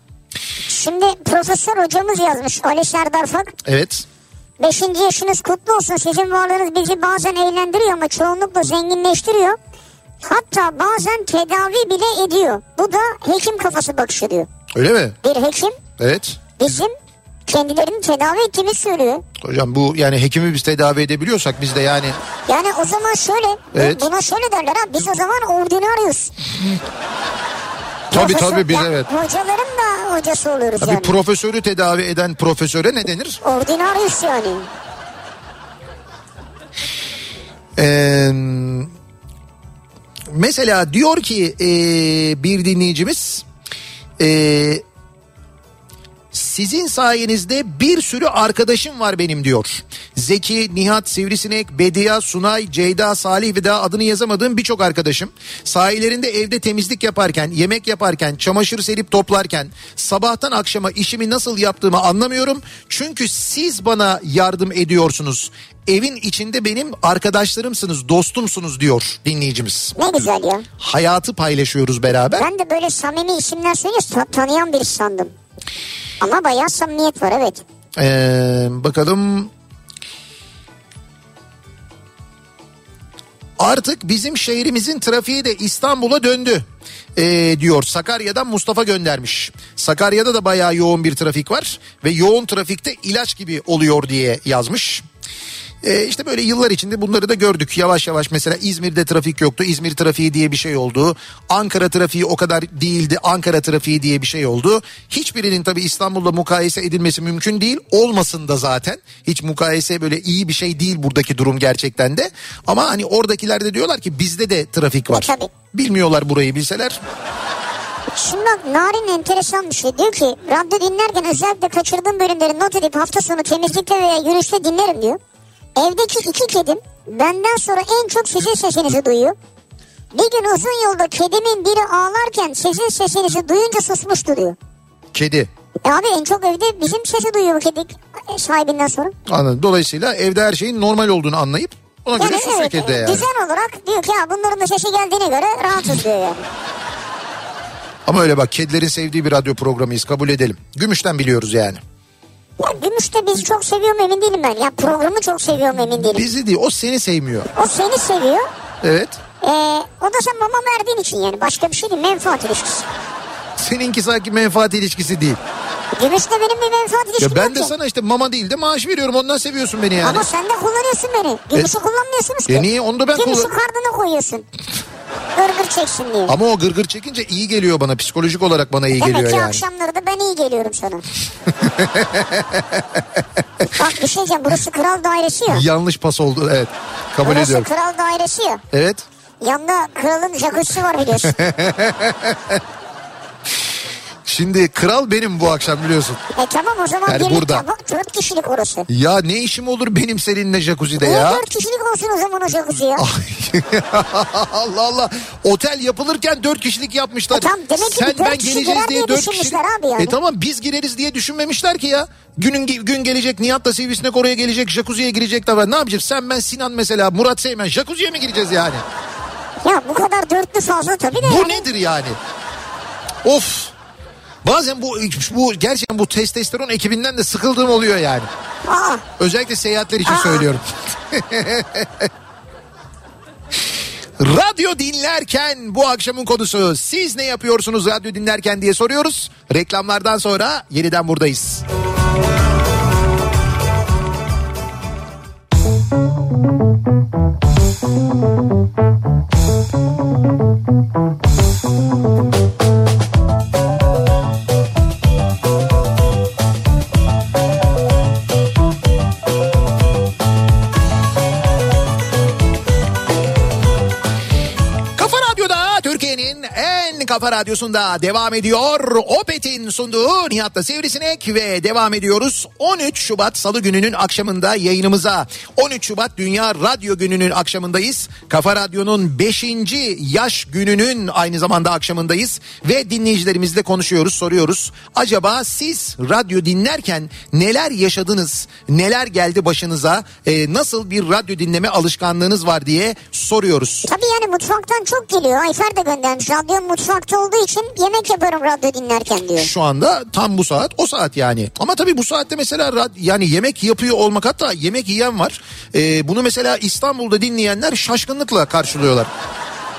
Şimdi profesör hocamız yazmış Ali Serdar Fak. evet. Beşinci yaşınız kutlu olsun. Sizin varlığınız bizi bazen eğlendiriyor ama çoğunlukla zenginleştiriyor. Hatta bazen tedavi bile ediyor. Bu da hekim kafası bakışı diyor. Öyle mi? Bir hekim Evet. bizim kendilerini tedavi ettiğimizi söylüyor. Hocam bu yani hekimi biz tedavi edebiliyorsak biz de yani Yani o zaman şöyle, Evet. buna şöyle derler ha biz o zaman ordinarius. tabii Profesör- tabii biz evet. Hocaların da hocası oluyoruz Tabii yani. profesörü tedavi eden profesöre ne denir? ordinarius yani. Ee, mesela diyor ki ee, bir dinleyicimiz ee, sizin sayenizde bir sürü arkadaşım var benim diyor. Zeki, Nihat, Sivrisinek, Bediye, Sunay, Ceyda, Salih ve daha adını yazamadığım birçok arkadaşım. Sahilerinde evde temizlik yaparken, yemek yaparken, çamaşır serip toplarken, sabahtan akşama işimi nasıl yaptığımı anlamıyorum. Çünkü siz bana yardım ediyorsunuz. Evin içinde benim arkadaşlarımsınız, dostumsunuz diyor dinleyicimiz. Ne güzel ya. Hayatı paylaşıyoruz beraber. Ben de böyle samimi isimler söylüyorsun ta- tanıyan birisi sandım. Ama bayağı samimiyet var evet. Ee, bakalım. Artık bizim şehrimizin trafiği de İstanbul'a döndü. Ee, diyor Sakarya'dan Mustafa göndermiş. Sakarya'da da bayağı yoğun bir trafik var ve yoğun trafikte ilaç gibi oluyor diye yazmış. Ee, işte böyle yıllar içinde bunları da gördük. Yavaş yavaş mesela İzmir'de trafik yoktu. İzmir trafiği diye bir şey oldu. Ankara trafiği o kadar değildi. Ankara trafiği diye bir şey oldu. Hiçbirinin tabii İstanbul'la mukayese edilmesi mümkün değil. Olmasın da zaten. Hiç mukayese böyle iyi bir şey değil buradaki durum gerçekten de. Ama hani oradakiler de diyorlar ki bizde de trafik var. E, tabii. Bilmiyorlar burayı bilseler. Şimdi bak Narin enteresan bir şey. Diyor ki radyo dinlerken özellikle kaçırdığım bölümleri not edip hafta sonu temizlikte veya yürüyüşte dinlerim diyor. Evdeki iki kedim benden sonra en çok sizin sesinizi duyuyor. Bir gün uzun yolda kedimin biri ağlarken sizin sesinizi duyunca susmuştu diyor. Kedi. E abi en çok evde bizim sesi duyuyor bu kedi sahibinden sonra. Anladım. Dolayısıyla evde her şeyin normal olduğunu anlayıp ona göre Yani susuyor evet, kedi yani. düzen olarak diyor ki ya bunların da sesi geldiğine göre rahatız diyor yani. Ama öyle bak kedilerin sevdiği bir radyo programıyız kabul edelim. Gümüşten biliyoruz yani. Ya Gümüş'te bizi çok seviyorum emin değilim ben. Ya programı çok seviyorum emin değilim. Bizi değil o seni sevmiyor. O seni seviyor. Evet. Ee, o da sen mama verdiğin için yani başka bir şey değil menfaat ilişkisi. Seninki sanki menfaat ilişkisi değil. Gümüş'te benim bir menfaat ilişkim Ya ben yok de ki. sana işte mama değil de maaş veriyorum ondan seviyorsun beni yani. Ama sen de kullanıyorsun beni. Gümüş'ü kullanmıyorsunuz ki. E niye? Onu da ben Gümüş'ü kullan- karnına koyuyorsun. Gırgır çeksin diye. Ama o gırgır çekince iyi geliyor bana psikolojik olarak bana iyi Demek geliyor ki yani. akşamları da ben iyi geliyorum sana. Bak bir şey diyeceğim burası kral dairesi ya. Yanlış pas oldu evet. Kabul Burası ediyorum. kral dairesi ya. Evet. Yanında kralın jacuzzi var biliyorsun. Şimdi kral benim bu akşam biliyorsun. e tamam o zaman Yani birlikte burada. bak dört kişilik orası. Ya ne işim olur benim seninle jacuzzi'de Niye ya? dört kişilik olsun o zaman o jacuzzi ya? Allah Allah. Otel yapılırken dört kişilik yapmışlar. E tamam, demek ki Sen ben geleceğiz diye diye dört kişi. düşünmüşler abi yani. E tamam biz gireriz diye düşünmemişler ki ya. Günün gün gelecek Nihat'la Sivrisinek oraya gelecek. Jacuzziye girecek de var. Ne yapacağız? Sen ben Sinan mesela Murat Seymen jacuzziye mi gireceğiz yani? Ya bu kadar dörtlü fazla tabii de. Bu yani. nedir yani? Of. Bazen bu bu gerçekten bu testosteron ekibinden de sıkıldığım oluyor yani. Aa, Özellikle seyahatler için Aa. söylüyorum. Radyo dinlerken bu akşamın konusu siz ne yapıyorsunuz radyo dinlerken diye soruyoruz. Reklamlardan sonra yeniden buradayız. Kafa radyosunda devam ediyor. Opet'in sunduğu Nihat'la Sivrisinek ve devam ediyoruz. 13 Şubat Salı gününün akşamında yayınımıza. 13 Şubat Dünya Radyo Günü'nün akşamındayız. Kafa Radyo'nun 5. yaş gününün aynı zamanda akşamındayız. Ve dinleyicilerimizle konuşuyoruz, soruyoruz. Acaba siz radyo dinlerken neler yaşadınız? Neler geldi başınıza? Ee, nasıl bir radyo dinleme alışkanlığınız var diye soruyoruz. tabii yani mutfaktan çok geliyor. Ayfer de göndermiş. Radyo mutfakta olduğu için yemek yaparım radyo dinlerken diyor. Şu anda tam bu saat o saat yani. Ama tabii bu saatte mesela yani yemek yapıyor olmak hatta yemek yiyen var. Ee, bunu mesela İstanbul'da dinleyenler şaşkınlıkla karşılıyorlar.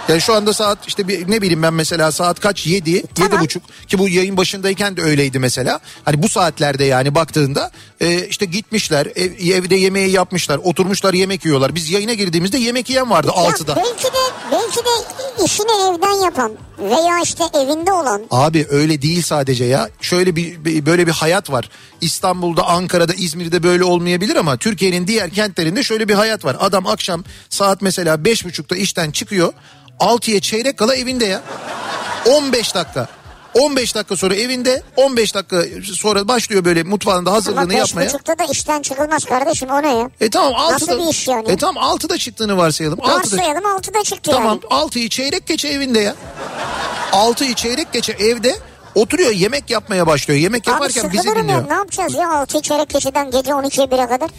Yani şu anda saat işte bir, ne bileyim ben mesela saat kaç 7 yedi Tamam. buçuk ki bu yayın başındayken de öyleydi mesela. Hani bu saatlerde yani baktığında e, işte gitmişler ev- evde yemeği yapmışlar oturmuşlar yemek yiyorlar. Biz yayına girdiğimizde yemek yiyen vardı Ya 6'da. belki de belki de işini evden yapan veya işte evinde olan Abi öyle değil sadece ya. Şöyle bir böyle bir hayat var. İstanbul'da, Ankara'da, İzmir'de böyle olmayabilir ama Türkiye'nin diğer kentlerinde şöyle bir hayat var. Adam akşam saat mesela beş buçukta işten çıkıyor. 6'ya çeyrek kala evinde ya. 15 dakika. 15 dakika sonra evinde 15 dakika sonra başlıyor böyle mutfağında ama hazırlığını beş yapmaya. buçukta da işten çıkılmaz kardeşim o ne ya? E tamam 6'da. Nasıl bir iş yani? E tamam 6'da çıktığını varsayalım. 6'da. Varsayalım altıda çıktı Tamam yani. 6'yı çeyrek geçe evinde ya. 6'yı çeyrek geçe evde oturuyor yemek yapmaya başlıyor. Yemek Abi yaparken bizi dinliyor. ya. Ne yapacağız ya altı çeyrek geçeden gece 12'ye 1'e kadar?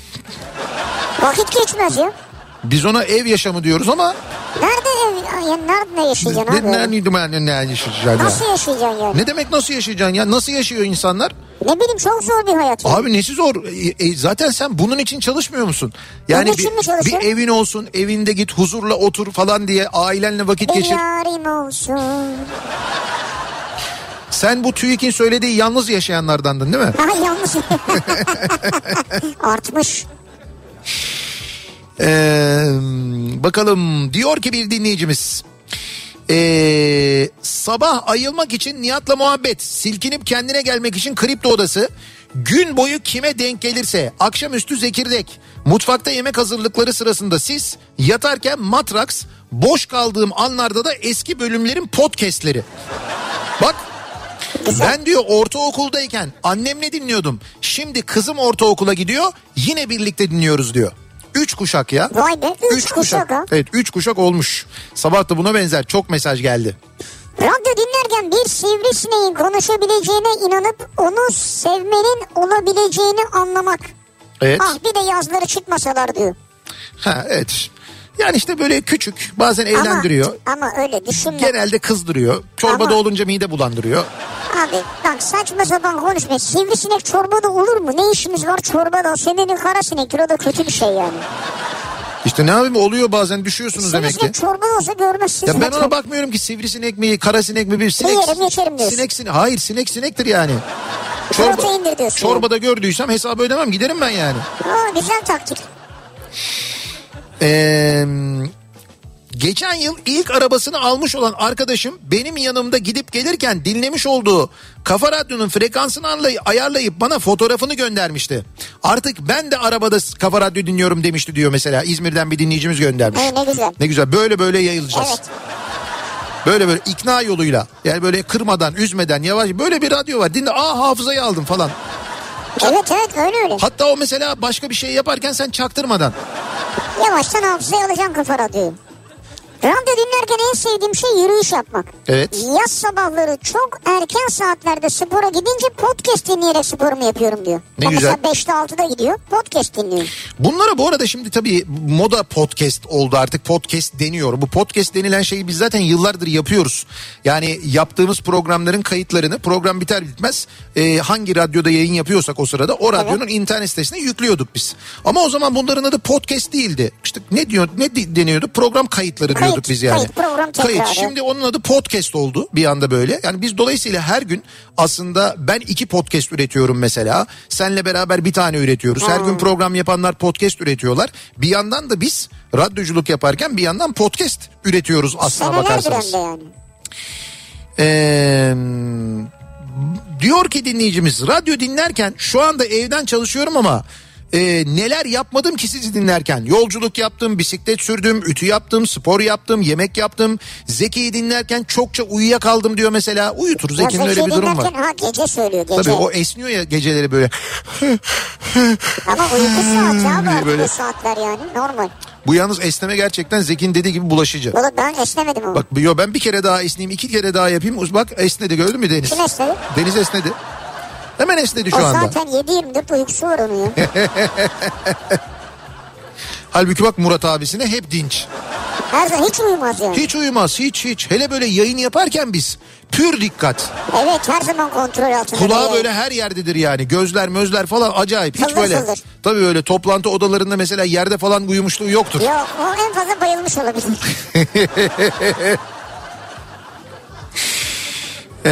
Vakit geçmez ya. Biz ona ev yaşamı diyoruz ama Nerede ev? Ya nerede yaşayacaksın abi? ne, ne, ne, ne yaşayacaksın ya? Nasıl yaşayacaksın yani? Ne demek nasıl yaşayacaksın ya? Nasıl yaşıyor insanlar? Ne bileyim çok zor bir hayat. ya. Abi nesi zor? E, e, zaten sen bunun için çalışmıyor musun? Yani bir, bir evin olsun, evinde git huzurla otur falan diye ailenle vakit Bir geçir. yarim olsun. Sen bu TÜİK'in söylediği yalnız yaşayanlardandın değil mi? Ha yalnız. Artmış. Ee, bakalım diyor ki bir dinleyicimiz. Ee, sabah ayılmak için Nihat'la muhabbet, silkinip kendine gelmek için kripto odası, gün boyu kime denk gelirse, akşamüstü zekirdek, mutfakta yemek hazırlıkları sırasında siz, yatarken matraks, boş kaldığım anlarda da eski bölümlerin podcastleri. Bak ben diyor ortaokuldayken annemle dinliyordum. Şimdi kızım ortaokula gidiyor yine birlikte dinliyoruz diyor. Üç kuşak ya. Vay be üç, kuşak ha. Evet üç kuşak olmuş. Sabah da buna benzer çok mesaj geldi. Radyo dinlerken bir sivrisineğin konuşabileceğine inanıp onu sevmenin olabileceğini anlamak. Evet. Ah bir de yazları çıkmasalar diyor. Ha, evet. Yani işte böyle küçük bazen eğlendiriyor. Ama, ama öyle düşünme. Genelde kızdırıyor. Çorbada Ama- olunca mide bulandırıyor. Abi bak saçma sapan konuşma. Sivrisinek çorbada olur mu? Ne işimiz var çorbada? Senin kara sinektir o da kötü bir şey yani. İşte ne yapayım oluyor bazen düşüyorsunuz demek ki. Sivrisinek çorba olsa görmezsiniz. Ya ben ona bakmıyorum ki sivrisinek mi karasinek mi bir sinek. yerim, geçerim diyorsun. Sinek, sinek, hayır sinek sinektir yani. Diyorsun Çorbada gördüysem hesabı ödemem giderim ben yani. Aa, güzel taktik. Ee, geçen yıl ilk arabasını almış olan arkadaşım benim yanımda gidip gelirken dinlemiş olduğu Kafa Radyo'nun frekansını anlay- ayarlayıp bana fotoğrafını göndermişti. Artık ben de arabada Kafa Radyo dinliyorum demişti diyor mesela. İzmir'den bir dinleyicimiz göndermiş. Ee, ne güzel. Ne güzel böyle böyle yayılacağız. Evet. Böyle böyle ikna yoluyla yani böyle kırmadan üzmeden yavaş böyle bir radyo var dinle aa hafızayı aldım falan. Evet evet öyle öyle. Hatta o mesela başka bir şey yaparken sen çaktırmadan. Yavaştan hafızaya alacaksın kafa radyoyu. Radyo dinlerken en sevdiğim şey yürüyüş yapmak. Evet. Yaz sabahları çok erken saatlerde spora gidince podcast dinleyerek sporumu yapıyorum diyor. Ne o güzel. Mesela 5'te 6'da gidiyor podcast dinliyor. Bunlara bu arada şimdi tabii moda podcast oldu artık podcast deniyor. Bu podcast denilen şeyi biz zaten yıllardır yapıyoruz. Yani yaptığımız programların kayıtlarını program biter bitmez e, hangi radyoda yayın yapıyorsak o sırada o radyonun internet sitesine yüklüyorduk biz. Ama o zaman bunların adı podcast değildi. İşte ne diyor ne deniyordu? Program kayıtları Kayıt, diyorduk biz yani. kayıt, program tekrarı. Kayıt. Şimdi onun adı podcast oldu bir anda böyle. Yani biz dolayısıyla her gün aslında ben iki podcast üretiyorum mesela. Senle beraber bir tane üretiyoruz. Her gün program yapanlar podcast üretiyorlar. Bir yandan da biz radyoculuk yaparken bir yandan podcast üretiyoruz aslına Senelerdir hem bakarsanız. yani. Ee, diyor ki dinleyicimiz radyo dinlerken şu anda evden çalışıyorum ama e, neler yapmadım ki sizi dinlerken yolculuk yaptım bisiklet sürdüm ütü yaptım spor yaptım yemek yaptım Zeki'yi dinlerken çokça uyuyakaldım diyor mesela uyutur Zeki'nin öyle bir durum var. ha gece söylüyor gece. Tabii o esniyor ya geceleri böyle Ama uyku saati abi böyle. saatler yani normal. bu yalnız esneme gerçekten Zeki'nin dediği gibi bulaşıcı. Valla ben esnemedim ama. Bak yo ben bir kere daha esneyeyim iki kere daha yapayım bak esnedi gördün mü Deniz? Kim esnedi? Deniz esnedi. Hemen esnedi şu o anda. zaten 7-24 uykusu var onun ya. Halbuki bak Murat abisine hep dinç. Her zaman hiç uyumaz yani. Hiç uyumaz hiç hiç. Hele böyle yayın yaparken biz pür dikkat. Evet her zaman kontrol altında. Kulağı yani. böyle her yerdedir yani. Gözler mözler falan acayip. Hiç Fıldır böyle. fıldır. Tabii böyle toplantı odalarında mesela yerde falan uyumuşluğu yoktur. Yok o en fazla bayılmış olabilir. Ee,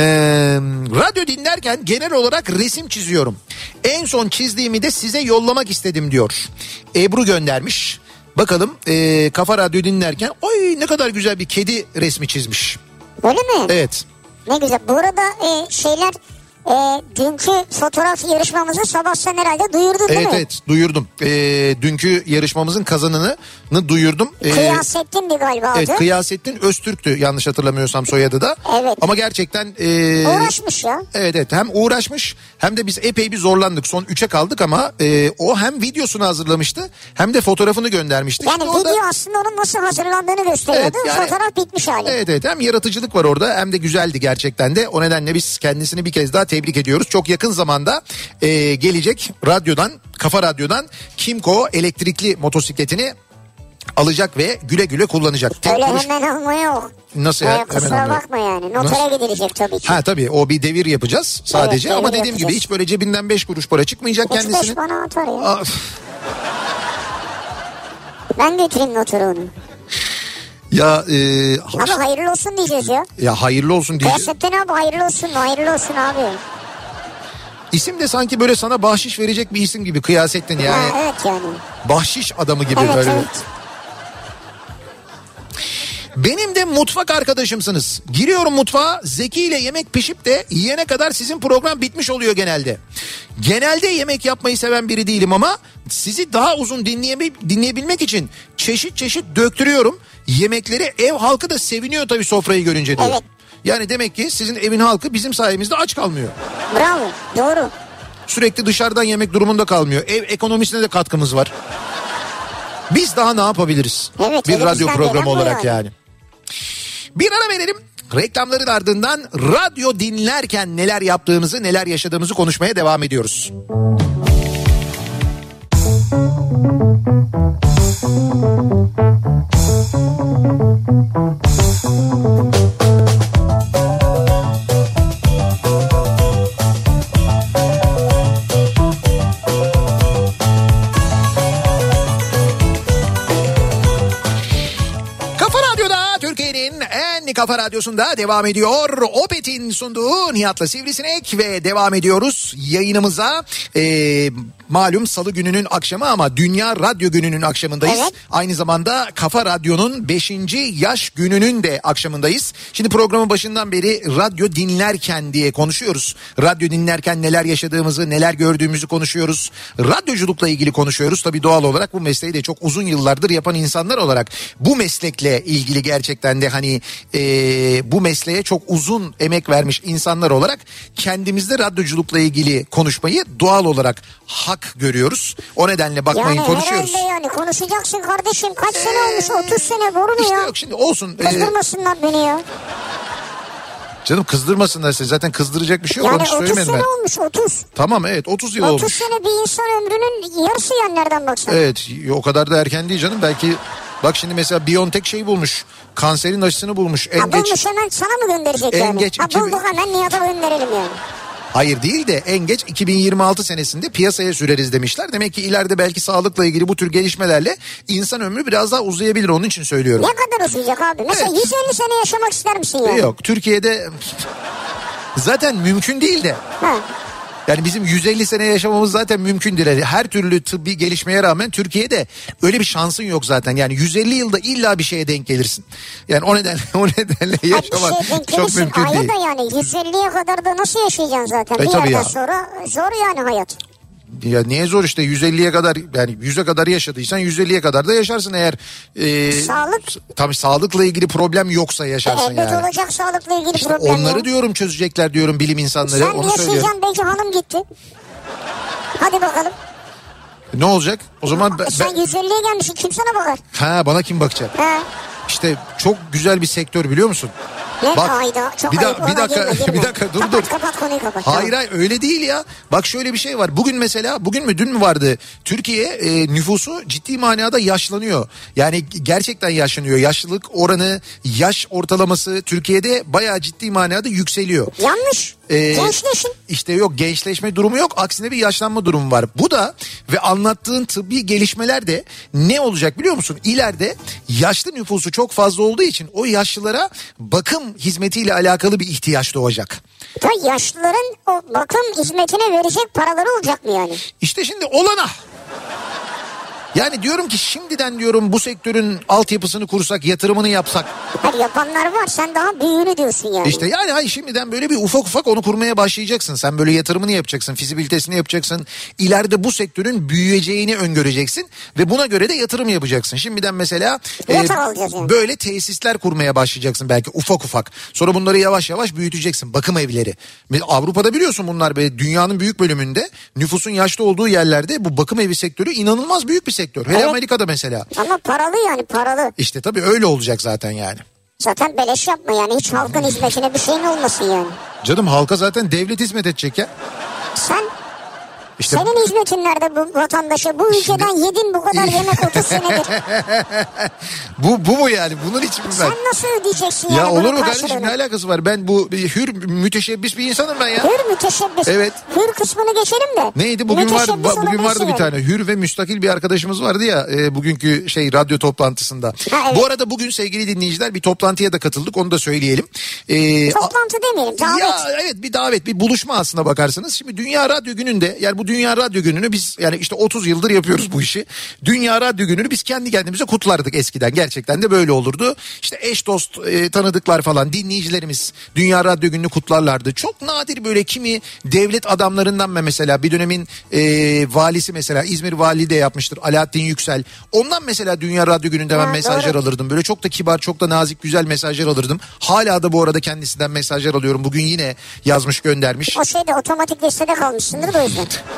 radyo dinlerken genel olarak resim çiziyorum. En son çizdiğimi de size yollamak istedim diyor. Ebru göndermiş. Bakalım ee, Kafa Radyo dinlerken oy ne kadar güzel bir kedi resmi çizmiş. Öyle mi? Evet. Ne güzel. Bu arada e, şeyler e, dünkü fotoğraf yarışmamızı sabah sen herhalde duyurdun değil Evet mi? evet duyurdum. Ee, dünkü yarışmamızın kazananını duyurdum. Ee, Kıyasettin bir galiba adı. Evet Kıyasettin Öztürk'tü yanlış hatırlamıyorsam soyadı da. Evet. Ama gerçekten... ee, Uğraşmış ya. Evet evet hem uğraşmış hem de biz epey bir zorlandık. Son 3'e kaldık ama e, o hem videosunu hazırlamıştı hem de fotoğrafını göndermişti. Yani Şimdi o da- video aslında onun nasıl hazırlandığını gösteriyordu. Evet, yani- Fotoğraf bitmiş hali. Evet evet hem yaratıcılık var orada hem de güzeldi gerçekten de. O nedenle biz kendisini bir kez daha tebrik ediyoruz. Çok yakın zamanda e, gelecek radyodan Kafa Radyo'dan Kimco elektrikli motosikletini alacak ve güle güle kullanacak. Tek Öyle hemen alma yok. Nasıl Ee, ya? Kusura bakma yani. Notere gidilecek tabii ki. Ha tabii o bir devir yapacağız sadece Evet, ama dediğim gibi yapacağız. hiç böyle cebinden 5 kuruş para çıkmayacak Üç kendisinin. bana atar ya. Ben götüreyim notere onu. Ya e, Ama hayırlı olsun diyeceğiz ya. ya hayırlı olsun diye. Kıyasettin abi hayırlı olsun. Hayırlı olsun abi. İsim de sanki böyle sana bahşiş verecek bir isim gibi Kıyasettin yani. Ha, evet yani. Bahşiş adamı gibi Evet böyle. evet. Benim de mutfak arkadaşımsınız. Giriyorum mutfağa Zeki ile yemek pişip de yiyene kadar sizin program bitmiş oluyor genelde. Genelde yemek yapmayı seven biri değilim ama sizi daha uzun dinleyebilmek için çeşit çeşit döktürüyorum. Yemekleri ev halkı da seviniyor tabii sofrayı görünce diyor. Evet. Yani demek ki sizin evin halkı bizim sayemizde aç kalmıyor. Bravo. Doğru. Sürekli dışarıdan yemek durumunda kalmıyor. Ev ekonomisine de katkımız var. Biz daha ne yapabiliriz? Evet, bir radyo programı olarak yani. yani. Bir ara verelim. Reklamların ardından radyo dinlerken neler yaptığımızı, neler yaşadığımızı konuşmaya devam ediyoruz. Kafa kafa radyosunda devam ediyor. Opet'in sunduğu Nihat'la Sivrisinek ve devam ediyoruz yayınımıza. Ee, malum salı gününün akşamı ama Dünya Radyo Günü'nün akşamındayız. Evet. Aynı zamanda Kafa Radyo'nun 5. yaş gününün de akşamındayız. Şimdi programın başından beri radyo dinlerken diye konuşuyoruz. Radyo dinlerken neler yaşadığımızı, neler gördüğümüzü konuşuyoruz. Radyoculukla ilgili konuşuyoruz. Tabii doğal olarak bu mesleği de çok uzun yıllardır yapan insanlar olarak bu meslekle ilgili gerçekten de hani e, bu mesleğe çok uzun emek vermiş insanlar olarak kendimizde radyoculukla ilgili konuşmayı doğal olarak hak uzak görüyoruz. O nedenle bakmayın yani konuşuyoruz. herhalde yani konuşacaksın kardeşim. Kaç sene olmuş 30 sene boru mu İşte ya? yok şimdi olsun. Ee, Kızdırmasınlar beni ya. canım kızdırmasınlar size zaten kızdıracak bir şey yok Yani onu 30 söylemedim sene ben. olmuş 30. Tamam evet 30 yıl 30 olmuş. sene bir insan ömrünün yarısı yani nereden baksan. Evet o kadar da erken değil canım belki bak şimdi mesela Biontech şey bulmuş kanserin aşısını bulmuş en Ha, geç bulmuş hemen sana mı gönderecek En yani? geç ha, iki bulduk hemen Nihat'a gönderelim yani. Hayır değil de en geç 2026 senesinde piyasaya süreriz demişler. Demek ki ileride belki sağlıkla ilgili bu tür gelişmelerle insan ömrü biraz daha uzayabilir onun için söylüyorum. Ne kadar uzayacak abi? Mesela Evet. 150 sene yaşamak ister misin yani? Yok Türkiye'de zaten mümkün değil de. Ha. Yani bizim 150 sene yaşamamız zaten mümkün değil. Her türlü tıbbi gelişmeye rağmen Türkiye'de öyle bir şansın yok zaten. Yani 150 yılda illa bir şeye denk gelirsin. Yani o nedenle o nedenle yaşamak bir şey çok mümkün Ayrı değil. da yani 150'ye kadar da nasıl yaşayacaksın zaten? E, bir yerden ya. sonra zor yani hayat. Ya niye zor işte 150'ye kadar yani 100'e kadar yaşadıysan 150'ye kadar da yaşarsın eğer e, Sağlık. tabii sağlıkla ilgili problem yoksa yaşarsın Elbet yani. olacak sağlıkla ilgili İşte problem. onları ya. diyorum çözecekler diyorum bilim insanları Sen onu söylüyorum. belki hanım gitti. Hadi bakalım. Ne olacak? O zaman ben, E sen ben- 150'ye gelmişsin kim sana bakar? ha bana kim bakacak? He. İşte çok güzel bir sektör biliyor musun? Ne Bak, ayda çok bir, da, bir dakika girme, girme. bir dakika dur kapat, dur. Kapat konuyu kapat. Hayır hayır öyle değil ya. Bak şöyle bir şey var. Bugün mesela bugün mü dün mü vardı? Türkiye e, nüfusu ciddi manada yaşlanıyor. Yani gerçekten yaşlanıyor. Yaşlılık oranı, yaş ortalaması Türkiye'de bayağı ciddi manada yükseliyor. Yanlış. Ee, Gençleşin. İşte yok gençleşme durumu yok. Aksine bir yaşlanma durumu var. Bu da ve anlattığın tıbbi gelişmeler de ne olacak biliyor musun? İleride yaşlı nüfusu çok fazla olduğu için o yaşlılara bakım hizmetiyle alakalı bir ihtiyaç doğacak. Da yaşlıların o bakım hizmetine verecek paraları olacak mı yani? İşte şimdi olana. Yani diyorum ki şimdiden diyorum bu sektörün altyapısını kursak, yatırımını yapsak. Hadi yapanlar var sen daha büyüğünü diyorsun yani. İşte yani hayır şimdiden böyle bir ufak ufak onu kurmaya başlayacaksın. Sen böyle yatırımını yapacaksın, fizibilitesini yapacaksın. İleride bu sektörün büyüyeceğini öngöreceksin ve buna göre de yatırım yapacaksın. Şimdiden mesela e, yani. böyle tesisler kurmaya başlayacaksın belki ufak ufak. Sonra bunları yavaş yavaş büyüteceksin. Bakım evleri. Avrupa'da biliyorsun bunlar böyle dünyanın büyük bölümünde nüfusun yaşlı olduğu yerlerde bu bakım evi sektörü inanılmaz büyük bir sektör. Hele Evet. Amerika'da mesela. Ama paralı yani paralı. İşte tabii öyle olacak zaten yani. Zaten beleş yapma yani hiç halkın hizmetine bir şeyin olmasın yani. Canım halka zaten devlet hizmet edecek ya. Sen İşte senin hizmetin nerede bu vatandaşa? Bu ülkeden yedin bu kadar yemek 30 senedir. bu bu mu yani? Bunun için mi ben? Sen nasıl ödeyeceksin yani Ya olur mu kardeşim karşılığını? ne alakası var? Ben bu hür müteşebbis bir insanım ben ya. Hür müteşebbis. Evet. Hür kısmını geçelim de. Neydi bugün var bugün vardı bir tane hür ve müstakil bir arkadaşımız vardı ya e, bugünkü şey radyo toplantısında. Ha, evet. Bu arada bugün sevgili dinleyiciler bir toplantıya da katıldık onu da söyleyelim. E, Toplantı demeyelim davet. Ya evet bir davet bir buluşma aslına bakarsanız. Şimdi Dünya Radyo Günü'nde yani bu Dünya Radyo Günü'nü biz yani işte 30 yıldır yapıyoruz bu işi. Dünya Radyo Günü'nü biz kendi kendimize kutlardık eskiden. Gerçekten de böyle olurdu. İşte eş dost e, tanıdıklar falan dinleyicilerimiz Dünya Radyo Günü'nü kutlarlardı. Çok nadir böyle kimi devlet adamlarından mesela bir dönemin e, valisi mesela İzmir Valiliği de yapmıştır Alaaddin Yüksel. Ondan mesela Dünya Radyo Günü'nde ben mesajlar doğru. alırdım. Böyle çok da kibar çok da nazik güzel mesajlar alırdım. Hala da bu arada kendisinden mesajlar alıyorum. Bugün yine yazmış göndermiş. O şeyde otomatik listede kalmışsındır da o yüzden.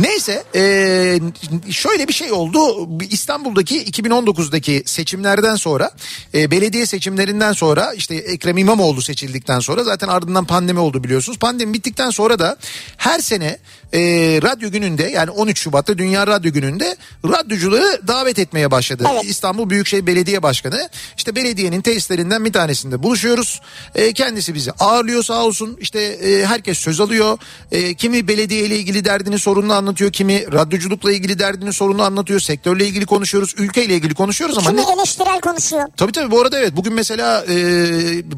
Neyse eee, şöyle bir şey oldu. İstanbul'daki 2019'daki seçimlerden sonra eee, belediye seçimlerinden sonra işte Ekrem İmamoğlu seçildikten sonra zaten ardından pandemi oldu biliyorsunuz. Pandemi bittikten sonra da her sene eee, radyo gününde yani 13 Şubat'ta Dünya Radyo Günü'nde radyocuları davet etmeye başladı. Evet. İstanbul Büyükşehir Belediye Başkanı işte belediyenin tesislerinden bir tanesinde buluşuyoruz. Eee, kendisi bizi ağırlıyor sağ olsun. İşte eee, herkes söz alıyor. Eee, kimi belediye ile ilgili derdini sorununu anlatıyor. Kimi radyoculukla ilgili derdini sorununu anlatıyor. Sektörle ilgili konuşuyoruz. Ülkeyle ilgili konuşuyoruz ama Kimi ne, eleştirel konuşuyor. Tabii tabii bu arada evet bugün mesela e,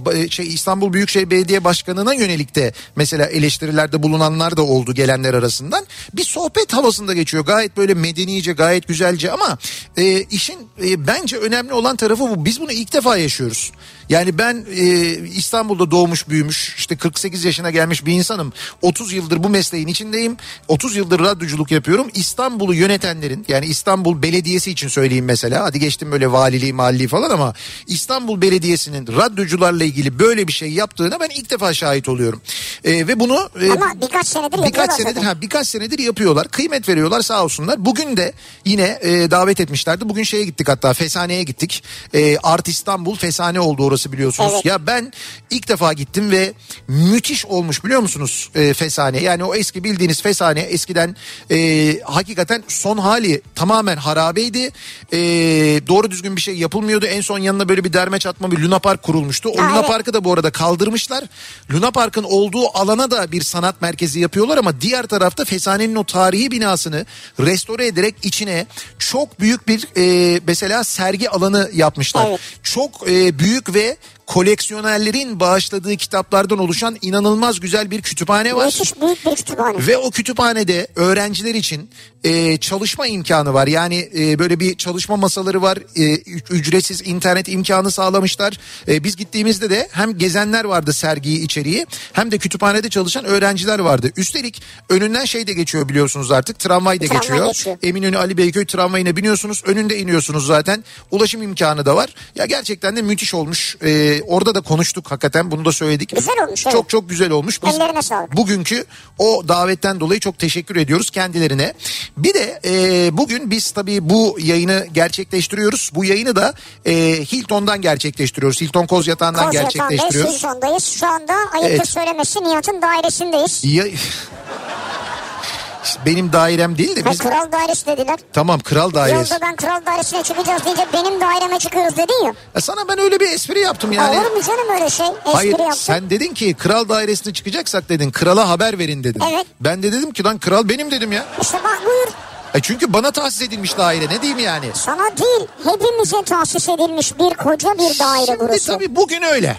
ba- şey İstanbul Büyükşehir Belediye Başkanı'na yönelik de mesela eleştirilerde bulunanlar da oldu gelenler arasından. Bir sohbet havasında geçiyor gayet böyle medenice gayet güzelce ama e, işin e, bence önemli olan tarafı bu biz bunu ilk defa yaşıyoruz. Yani ben e, İstanbul'da doğmuş büyümüş işte 48 yaşına gelmiş bir insanım. 30 yıldır bu mesleğin içindeyim. 30 yıldır radyoculuk yapıyorum. İstanbul'u yönetenlerin yani İstanbul Belediyesi için söyleyeyim mesela. Hadi geçtim böyle valiliği mahalli falan ama İstanbul Belediyesi'nin radyocularla ilgili böyle bir şey yaptığına ben ilk defa şahit oluyorum. E, ve bunu e, Ama birkaç senedir birkaç senedir zaten. ha birkaç senedir yapıyorlar. Kıymet veriyorlar sağ olsunlar. Bugün de yine e, davet etmişlerdi. Bugün şeye gittik hatta Fesane'ye gittik. E, Art İstanbul Fesane oldu orası biliyorsunuz. Evet. Ya ben ilk defa gittim ve müthiş olmuş biliyor musunuz e, Fesane? Yani o eski bildiğiniz Fesane eskiden e, hakikaten son hali tamamen harabeydi. E, doğru düzgün bir şey yapılmıyordu. En son yanına böyle bir derme çatma bir Luna Park kurulmuştu. O Luna. Park'ı da bu arada kaldırmışlar. Luna Park'ın olduğu alana da bir sanat merkezi yapıyorlar ama diğer tarafta Fesane'nin o tarihi binasını restore ederek içine çok büyük bir e, mesela sergi alanı yapmışlar. Evet. Çok e, büyük ve puede koleksiyonerlerin bağışladığı kitaplardan oluşan inanılmaz güzel bir kütüphane var. Müthiş büyük bir kütüphane. Ve o kütüphanede öğrenciler için e, çalışma imkanı var. Yani e, böyle bir çalışma masaları var. E, ücretsiz internet imkanı sağlamışlar. E, biz gittiğimizde de hem gezenler vardı sergiyi içeriği hem de kütüphanede çalışan öğrenciler vardı. Üstelik önünden şey de geçiyor biliyorsunuz artık. Tramvay da Tramvay geçiyor. geçiyor. Eminönü Ali Beyköy tramvayına biniyorsunuz. Önünde iniyorsunuz zaten. Ulaşım imkanı da var. Ya gerçekten de müthiş olmuş. E, orada da konuştuk hakikaten. Bunu da söyledik. Güzel olmuş, evet. Çok çok güzel olmuş. Biz Ellerine sağlık. bugünkü o davetten dolayı çok teşekkür ediyoruz kendilerine. Bir de e, bugün biz tabii bu yayını gerçekleştiriyoruz. Bu yayını da e, Hilton'dan gerçekleştiriyoruz. Hilton Koz Yatağı'ndan Kozyatağ'dayız, gerçekleştiriyoruz. Hilton'dayız. Şu anda ayıptır Evet. söylemesi Nihat'ın dairesindeyiz. Ya... Benim dairem değil de Ha, biz... kral dairesi dediler. Tamam kral dairesi. Yolda ben kral dairesine çıkacağız deyince benim daireme çıkıyoruz dedin ya. Ya sana ben öyle bir espri yaptım yani. Olur mu canım öyle şey? Espri Hayır yaptın. sen dedin ki kral dairesine çıkacaksak dedin krala haber verin dedin. Evet. Ben de dedim ki lan kral benim dedim ya. İşte bak buyur. E çünkü bana tahsis edilmiş daire ne diyeyim yani. Sana değil hepimize tahsis edilmiş bir koca bir daire Şimdi burası. tabii bugün öyle.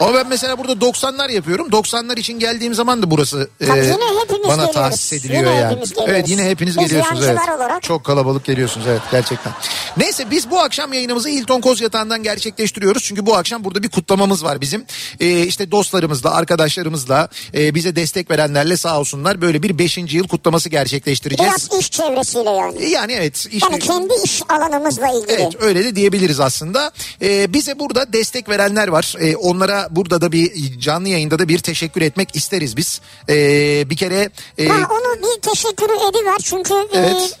Ama ben mesela burada 90'lar yapıyorum. 90'lar için geldiğim zaman da burası e, bana geliyoruz. tahsis ediliyor Yine yani. Evet yine hepiniz Biz geliyorsunuz evet. olarak. Çok kalabalık geliyorsunuz evet gerçekten. Neyse biz bu akşam yayınımızı Hilton Koz Yatağı'ndan gerçekleştiriyoruz. Çünkü bu akşam burada bir kutlamamız var bizim. E, işte dostlarımızla, arkadaşlarımızla, e, bize destek verenlerle sağ olsunlar böyle bir 5. yıl kutlaması gerçekleştireceğiz. Biraz iş çevresiyle yani. Yani evet. Iş, Yani kendi iş alanımızla ilgili. Evet öyle de diyebiliriz aslında. Ee, bize burada destek verenler var. Ee, onlara burada da bir canlı yayında da bir teşekkür etmek isteriz biz. Ee, bir kere e, Ha, onu bir teşekkürü ediver çünkü e, Evet.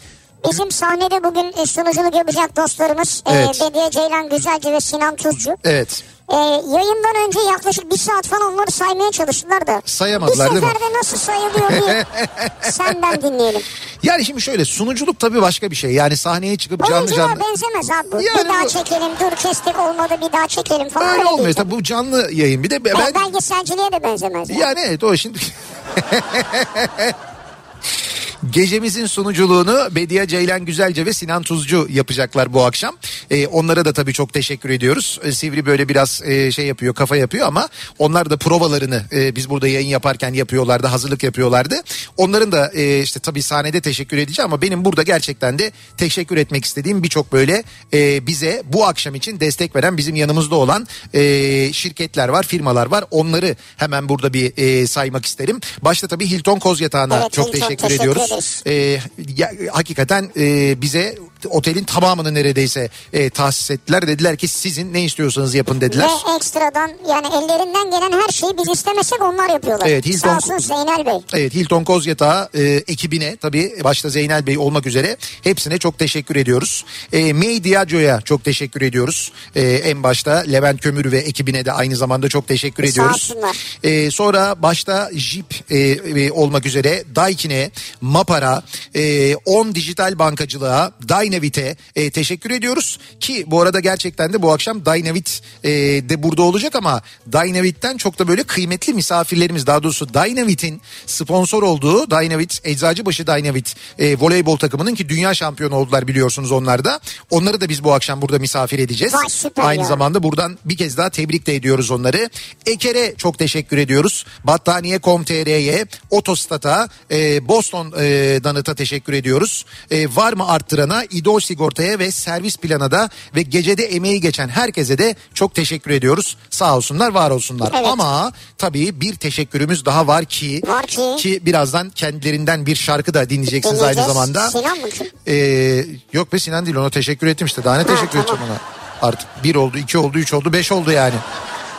bizim sahnede bugün e, sunuculuk yapacak dostlarımız e, Evet. Bediye Ceylan Güzelce ve Sinan Tuzcu. evet E, yayından önce yaklaşık bir saat falan onları saymaya çalıştılar da. Sayamadılar bir değil mi? seferde nasıl sayılıyor diye senden dinleyelim. yani şimdi şöyle sunuculuk tabii başka bir şey. Yani sahneye çıkıp canlı Oyuncular canlı. benzemez abi. Yani bir daha bu- çekelim dur kestik olmadı bir daha çekelim falan. Öyle öyle olmuyor tabii bu canlı yayın bir de ben, Ben... Belgeselciliğe de benzemez. Yani. Yani evet o şimdi... Gecemizin sunuculuğunu Bediye Ceylan Güzelce ve Sinan Tuzcu yapacaklar bu akşam. Ee, onlara da tabii çok teşekkür ediyoruz. Ee, Sivri böyle biraz e, şey yapıyor kafa yapıyor ama onlar da provalarını e, biz burada yayın yaparken yapıyorlardı hazırlık yapıyorlardı. Onların da e, işte tabii sahnede teşekkür edeceğim ama benim burada gerçekten de teşekkür etmek istediğim birçok böyle e, bize bu akşam için destek veren bizim yanımızda olan e, şirketler var firmalar var onları hemen burada bir e, saymak isterim. Başta tabii Hilton Koz Yatağı'na Evet, çok Hilton, teşekkür, teşekkür ediyoruz. Ee, ya, hakikaten e, bize otelin tamamını neredeyse e, tahsis ettiler. Dediler ki sizin ne istiyorsanız yapın dediler. Ve ekstradan yani ellerinden gelen her şeyi biz istemesek onlar yapıyorlar. Evet, Hilton- Sağ olsun Zeynel Bey. Evet Hilton Koz Yatağı e, ekibine tabii başta Zeynel Bey olmak üzere hepsine çok teşekkür ediyoruz. E, May Diaggio'ya çok teşekkür ediyoruz. E, en başta Levent Kömür ve ekibine de aynı zamanda çok teşekkür Sağ ediyoruz. olsunlar. E, sonra başta Jeep e, e, olmak üzere Daikin'e, Mapara, e, 10 Dijital Bankacılığa, Dynavit'e e, teşekkür ediyoruz. Ki bu arada gerçekten de bu akşam Dynavit e, de burada olacak ama Dynavit'ten çok da böyle kıymetli misafirlerimiz daha doğrusu Dynavit'in sponsor olduğu Dynavit, Eczacıbaşı Dynavit e, voleybol takımının ki dünya şampiyonu oldular biliyorsunuz onlar da. Onları da biz bu akşam burada misafir edeceğiz. Vay, Aynı ya. zamanda buradan bir kez daha tebrik de ediyoruz onları. Eker'e çok teşekkür ediyoruz. Battaniye.com.tr'ye, Otostat'a, e, Boston e, Danıt'a teşekkür ediyoruz. E, var mı arttıran'a, İdol Sigorta'ya ve servis plana da ve gecede emeği geçen herkese de çok teşekkür ediyoruz. Sağ olsunlar, var olsunlar. Evet. Ama tabii bir teşekkürümüz daha var ki Var ki- ki birazdan kendilerinden bir şarkı da dinleyeceksiniz aynı zamanda. Sinan mı? Ee, yok be Sinan değil ona teşekkür ettim işte. Daha ne teşekkür tamam. edeceğim ona. Artık bir oldu, iki oldu, üç oldu, beş oldu yani.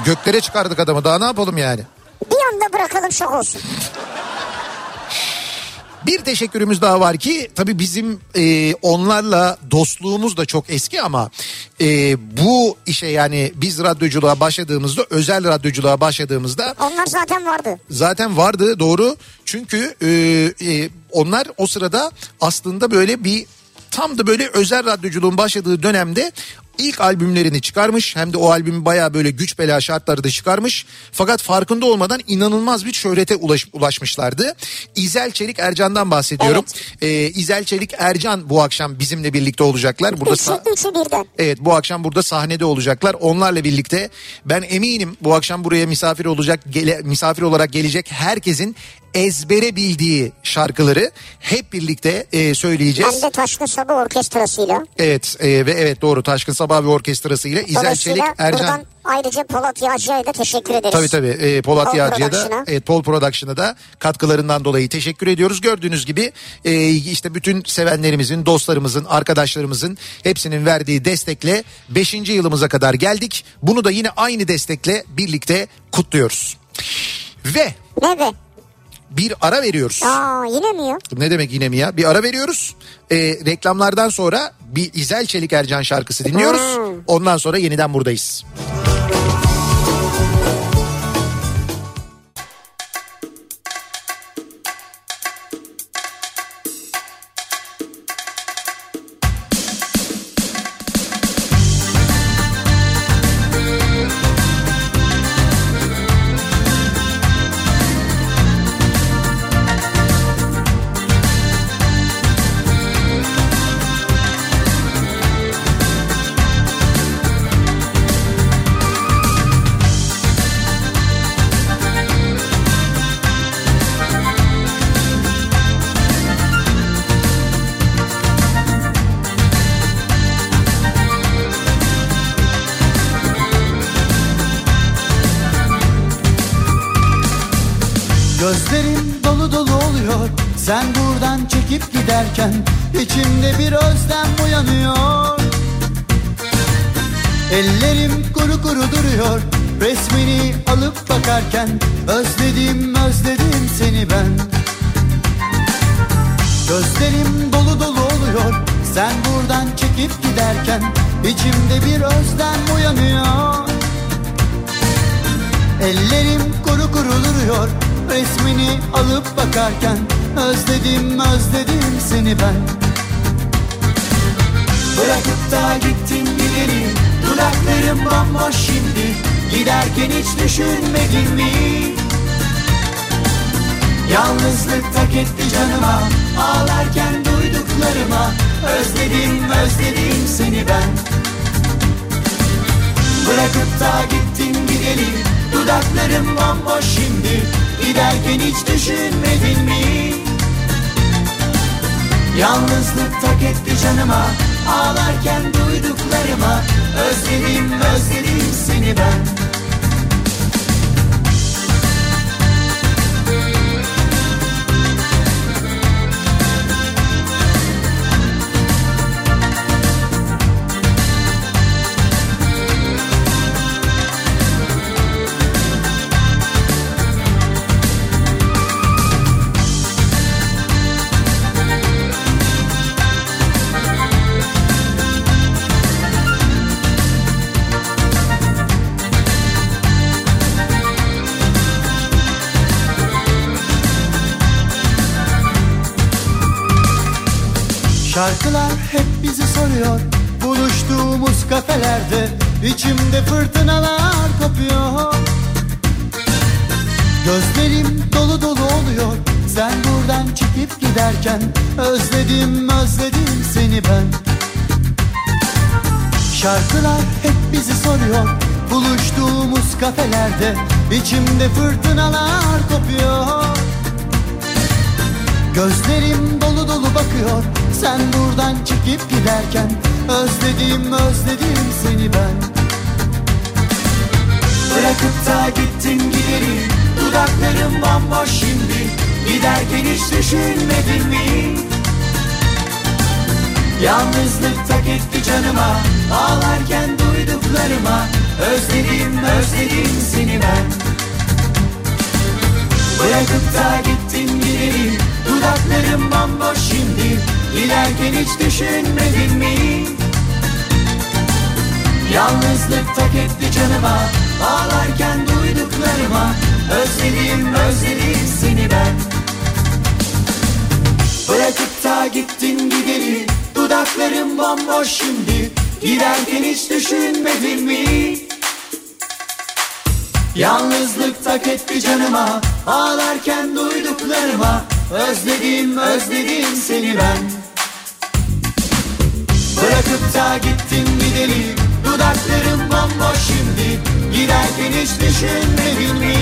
Göklere çıkardık adamı daha ne yapalım yani. Bir anda bırakalım şok olsun. Bir teşekkürümüz daha var ki tabii bizim e, onlarla dostluğumuz da çok eski ama e, bu işe yani biz radyoculuğa başladığımızda özel radyoculuğa başladığımızda Onlar zaten vardı. zaten vardı doğru çünkü e, e, onlar o sırada aslında böyle bir tam da böyle özel radyoculuğun başladığı dönemde ilk albümlerini çıkarmış hem de o albümü baya böyle güç bela şartları da çıkarmış fakat farkında olmadan inanılmaz bir şöhrete ulaş, ulaşmışlardı. İzel Çelik Ercan'dan bahsediyorum. E, İzel Çelik Ercan bu akşam bizimle birlikte olacaklar. Burada sa-. Evet bu akşam burada sahnede olacaklar. Onlarla birlikte ben eminim bu akşam buraya misafir olacak gele- misafir olarak gelecek herkesin ezbere bildiği şarkıları hep birlikte e, söyleyeceğiz. Hem de Taşkın Sabah Orkestrası'yla. Evet e, ve evet doğru Taşkın Sabah ve Orkestrası'yla İzel Çelik Ercan. buradan ayrıca Polat Yağcı'ya da teşekkür ederiz. Tabii tabii e, Polat Pol Yağcı'ya da evet, Pol Production'a da katkılarından dolayı teşekkür ediyoruz. Gördüğünüz gibi e, işte bütün sevenlerimizin, dostlarımızın, arkadaşlarımızın hepsinin verdiği destekle 5. yılımıza kadar geldik. Bunu da yine aynı destekle birlikte kutluyoruz. Ve Ne be? Bir ara veriyoruz. Aa yine mi ya? Ne demek yine mi ya? Bir ara veriyoruz. E, reklamlardan sonra bir İzel Çelik Ercan şarkısı dinliyoruz. Hmm. Ondan sonra yeniden buradayız. Gözlerim giderken Giderken hiç düşünmedin mi? Yalnızlık tak etti canıma. Ağlarken duyduklarıma Özledim özledim seni ben. Bırakıp da gittin gideli Dudaklarım bomboş şimdi. Giderken hiç düşünmedin mi? Yalnızlık tak etti canıma. Ağlarken duyduklarıma Özledim özledim seni ben soruyor Buluştuğumuz kafelerde içimde fırtınalar kopuyor. Gözlerim dolu dolu oluyor. Sen buradan çekip giderken Özledim özledim seni ben. Şarkılar hep bizi soruyor. Buluştuğumuz kafelerde içimde fırtınalar kopuyor. Gözlerim dolu dolu bakıyor Sen buradan çekip giderken Özledim özledim seni ben. Bırakıp da gittin gideri Dudaklarım bomboş şimdi. Giderken hiç düşünmedin mi? Yalnızlık tak etti canıma Ağlarken duyduklarıma. Özledim özledim seni ben. Bırakıp da gittin gideri Dudaklarım bomboş şimdi Giderken hiç düşünmedin mi? Yalnızlık tak etti canıma Ağlarken duyduklarıma Özledim özledim seni ben Bırakıp da gittin gideri Dudaklarım bomboş şimdi Giderken hiç düşünmedin mi? Yalnızlık tak etti canıma Ağlarken duyduklarıma Özledim özledim seni ben Da gittin gideli Dudaklarım bomboş şimdi. Giderken hiç düşünmedin mi?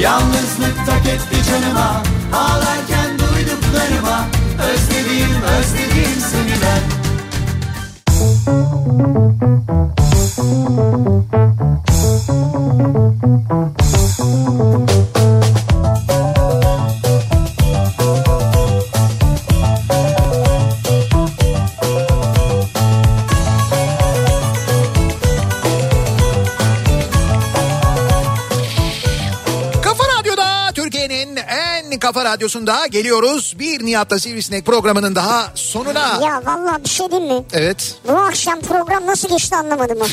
Yalnızlık tak etti canıma. Ağlarken duyduklarıma. Özledim özledim seni ben. Kafa radyosunda geliyoruz. Bir Nihat'la Sivrisinek programının daha sonuna. Ya vallahi bir şey diyeyim mi? Evet. Bu akşam program nasıl geçti anlamadım ha.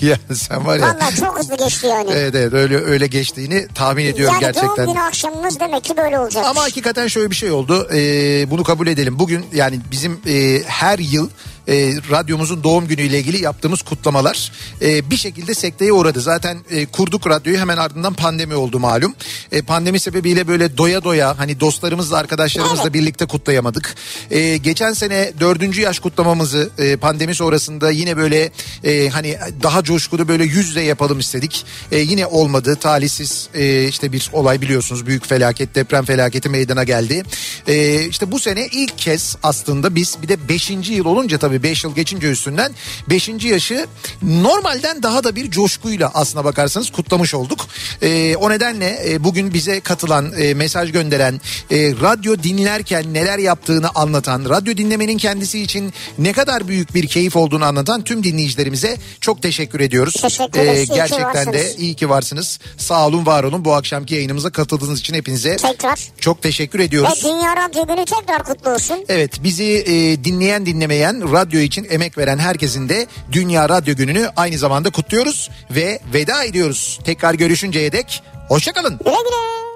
ya sen var ya. Vallahi çok hızlı geçti yani. Evet evet öyle öyle geçtiğini tahmin ediyorum yani gerçekten. doğum günü akşamımız demek ki böyle olacak. Ama hakikaten şöyle bir şey oldu. Ee, bunu kabul edelim. Bugün yani bizim e, her yıl e, radyomuzun doğum günüyle ilgili yaptığımız kutlamalar e, bir şekilde sekteye uğradı. Zaten e, kurduk radyoyu hemen ardından pandemi oldu malum. E, pandemi sebebiyle böyle doya doya hani dostlarımızla arkadaşlarımızla Evet. birlikte kutlayamadık. E, geçen sene dördüncü yaş kutlamamızı e, pandemi sonrasında yine böyle e, hani daha coşkulu böyle yüzle yapalım istedik. E, yine olmadı talihsiz e, işte bir olay biliyorsunuz büyük felaket deprem felaketi meydana geldi. E, işte bu sene ilk kez aslında biz bir de beşinci yıl olunca tabii beş yıl geçince üstünden beşinci yaşı normalden daha da bir coşkuyla aslına bakarsanız kutlamış olduk. E, o nedenle e, bugün bize katılan e, mesaj gönderen e, radyo dinlerken neler yaptığını anlatan radyo dinlemenin kendisi için ne kadar büyük bir keyif olduğunu anlatan tüm dinleyicilerimize çok teşekkür ediyoruz. Teşekkür ederiz. İyi ki gerçekten de varsınız. iyi ki varsınız. Sağ olun var olun bu akşamki yayınımıza katıldığınız için hepinize Tekrar. çok teşekkür Ve ediyoruz. Dünya Radyo Günü tekrar kutlu olsun. Evet bizi e, dinleyen dinlemeyen radyo için emek veren herkesin de Dünya Radyo Günü'nü aynı zamanda kutluyoruz ve veda ediyoruz. Tekrar görüşünceye dek hoşçakalın. Güle güle.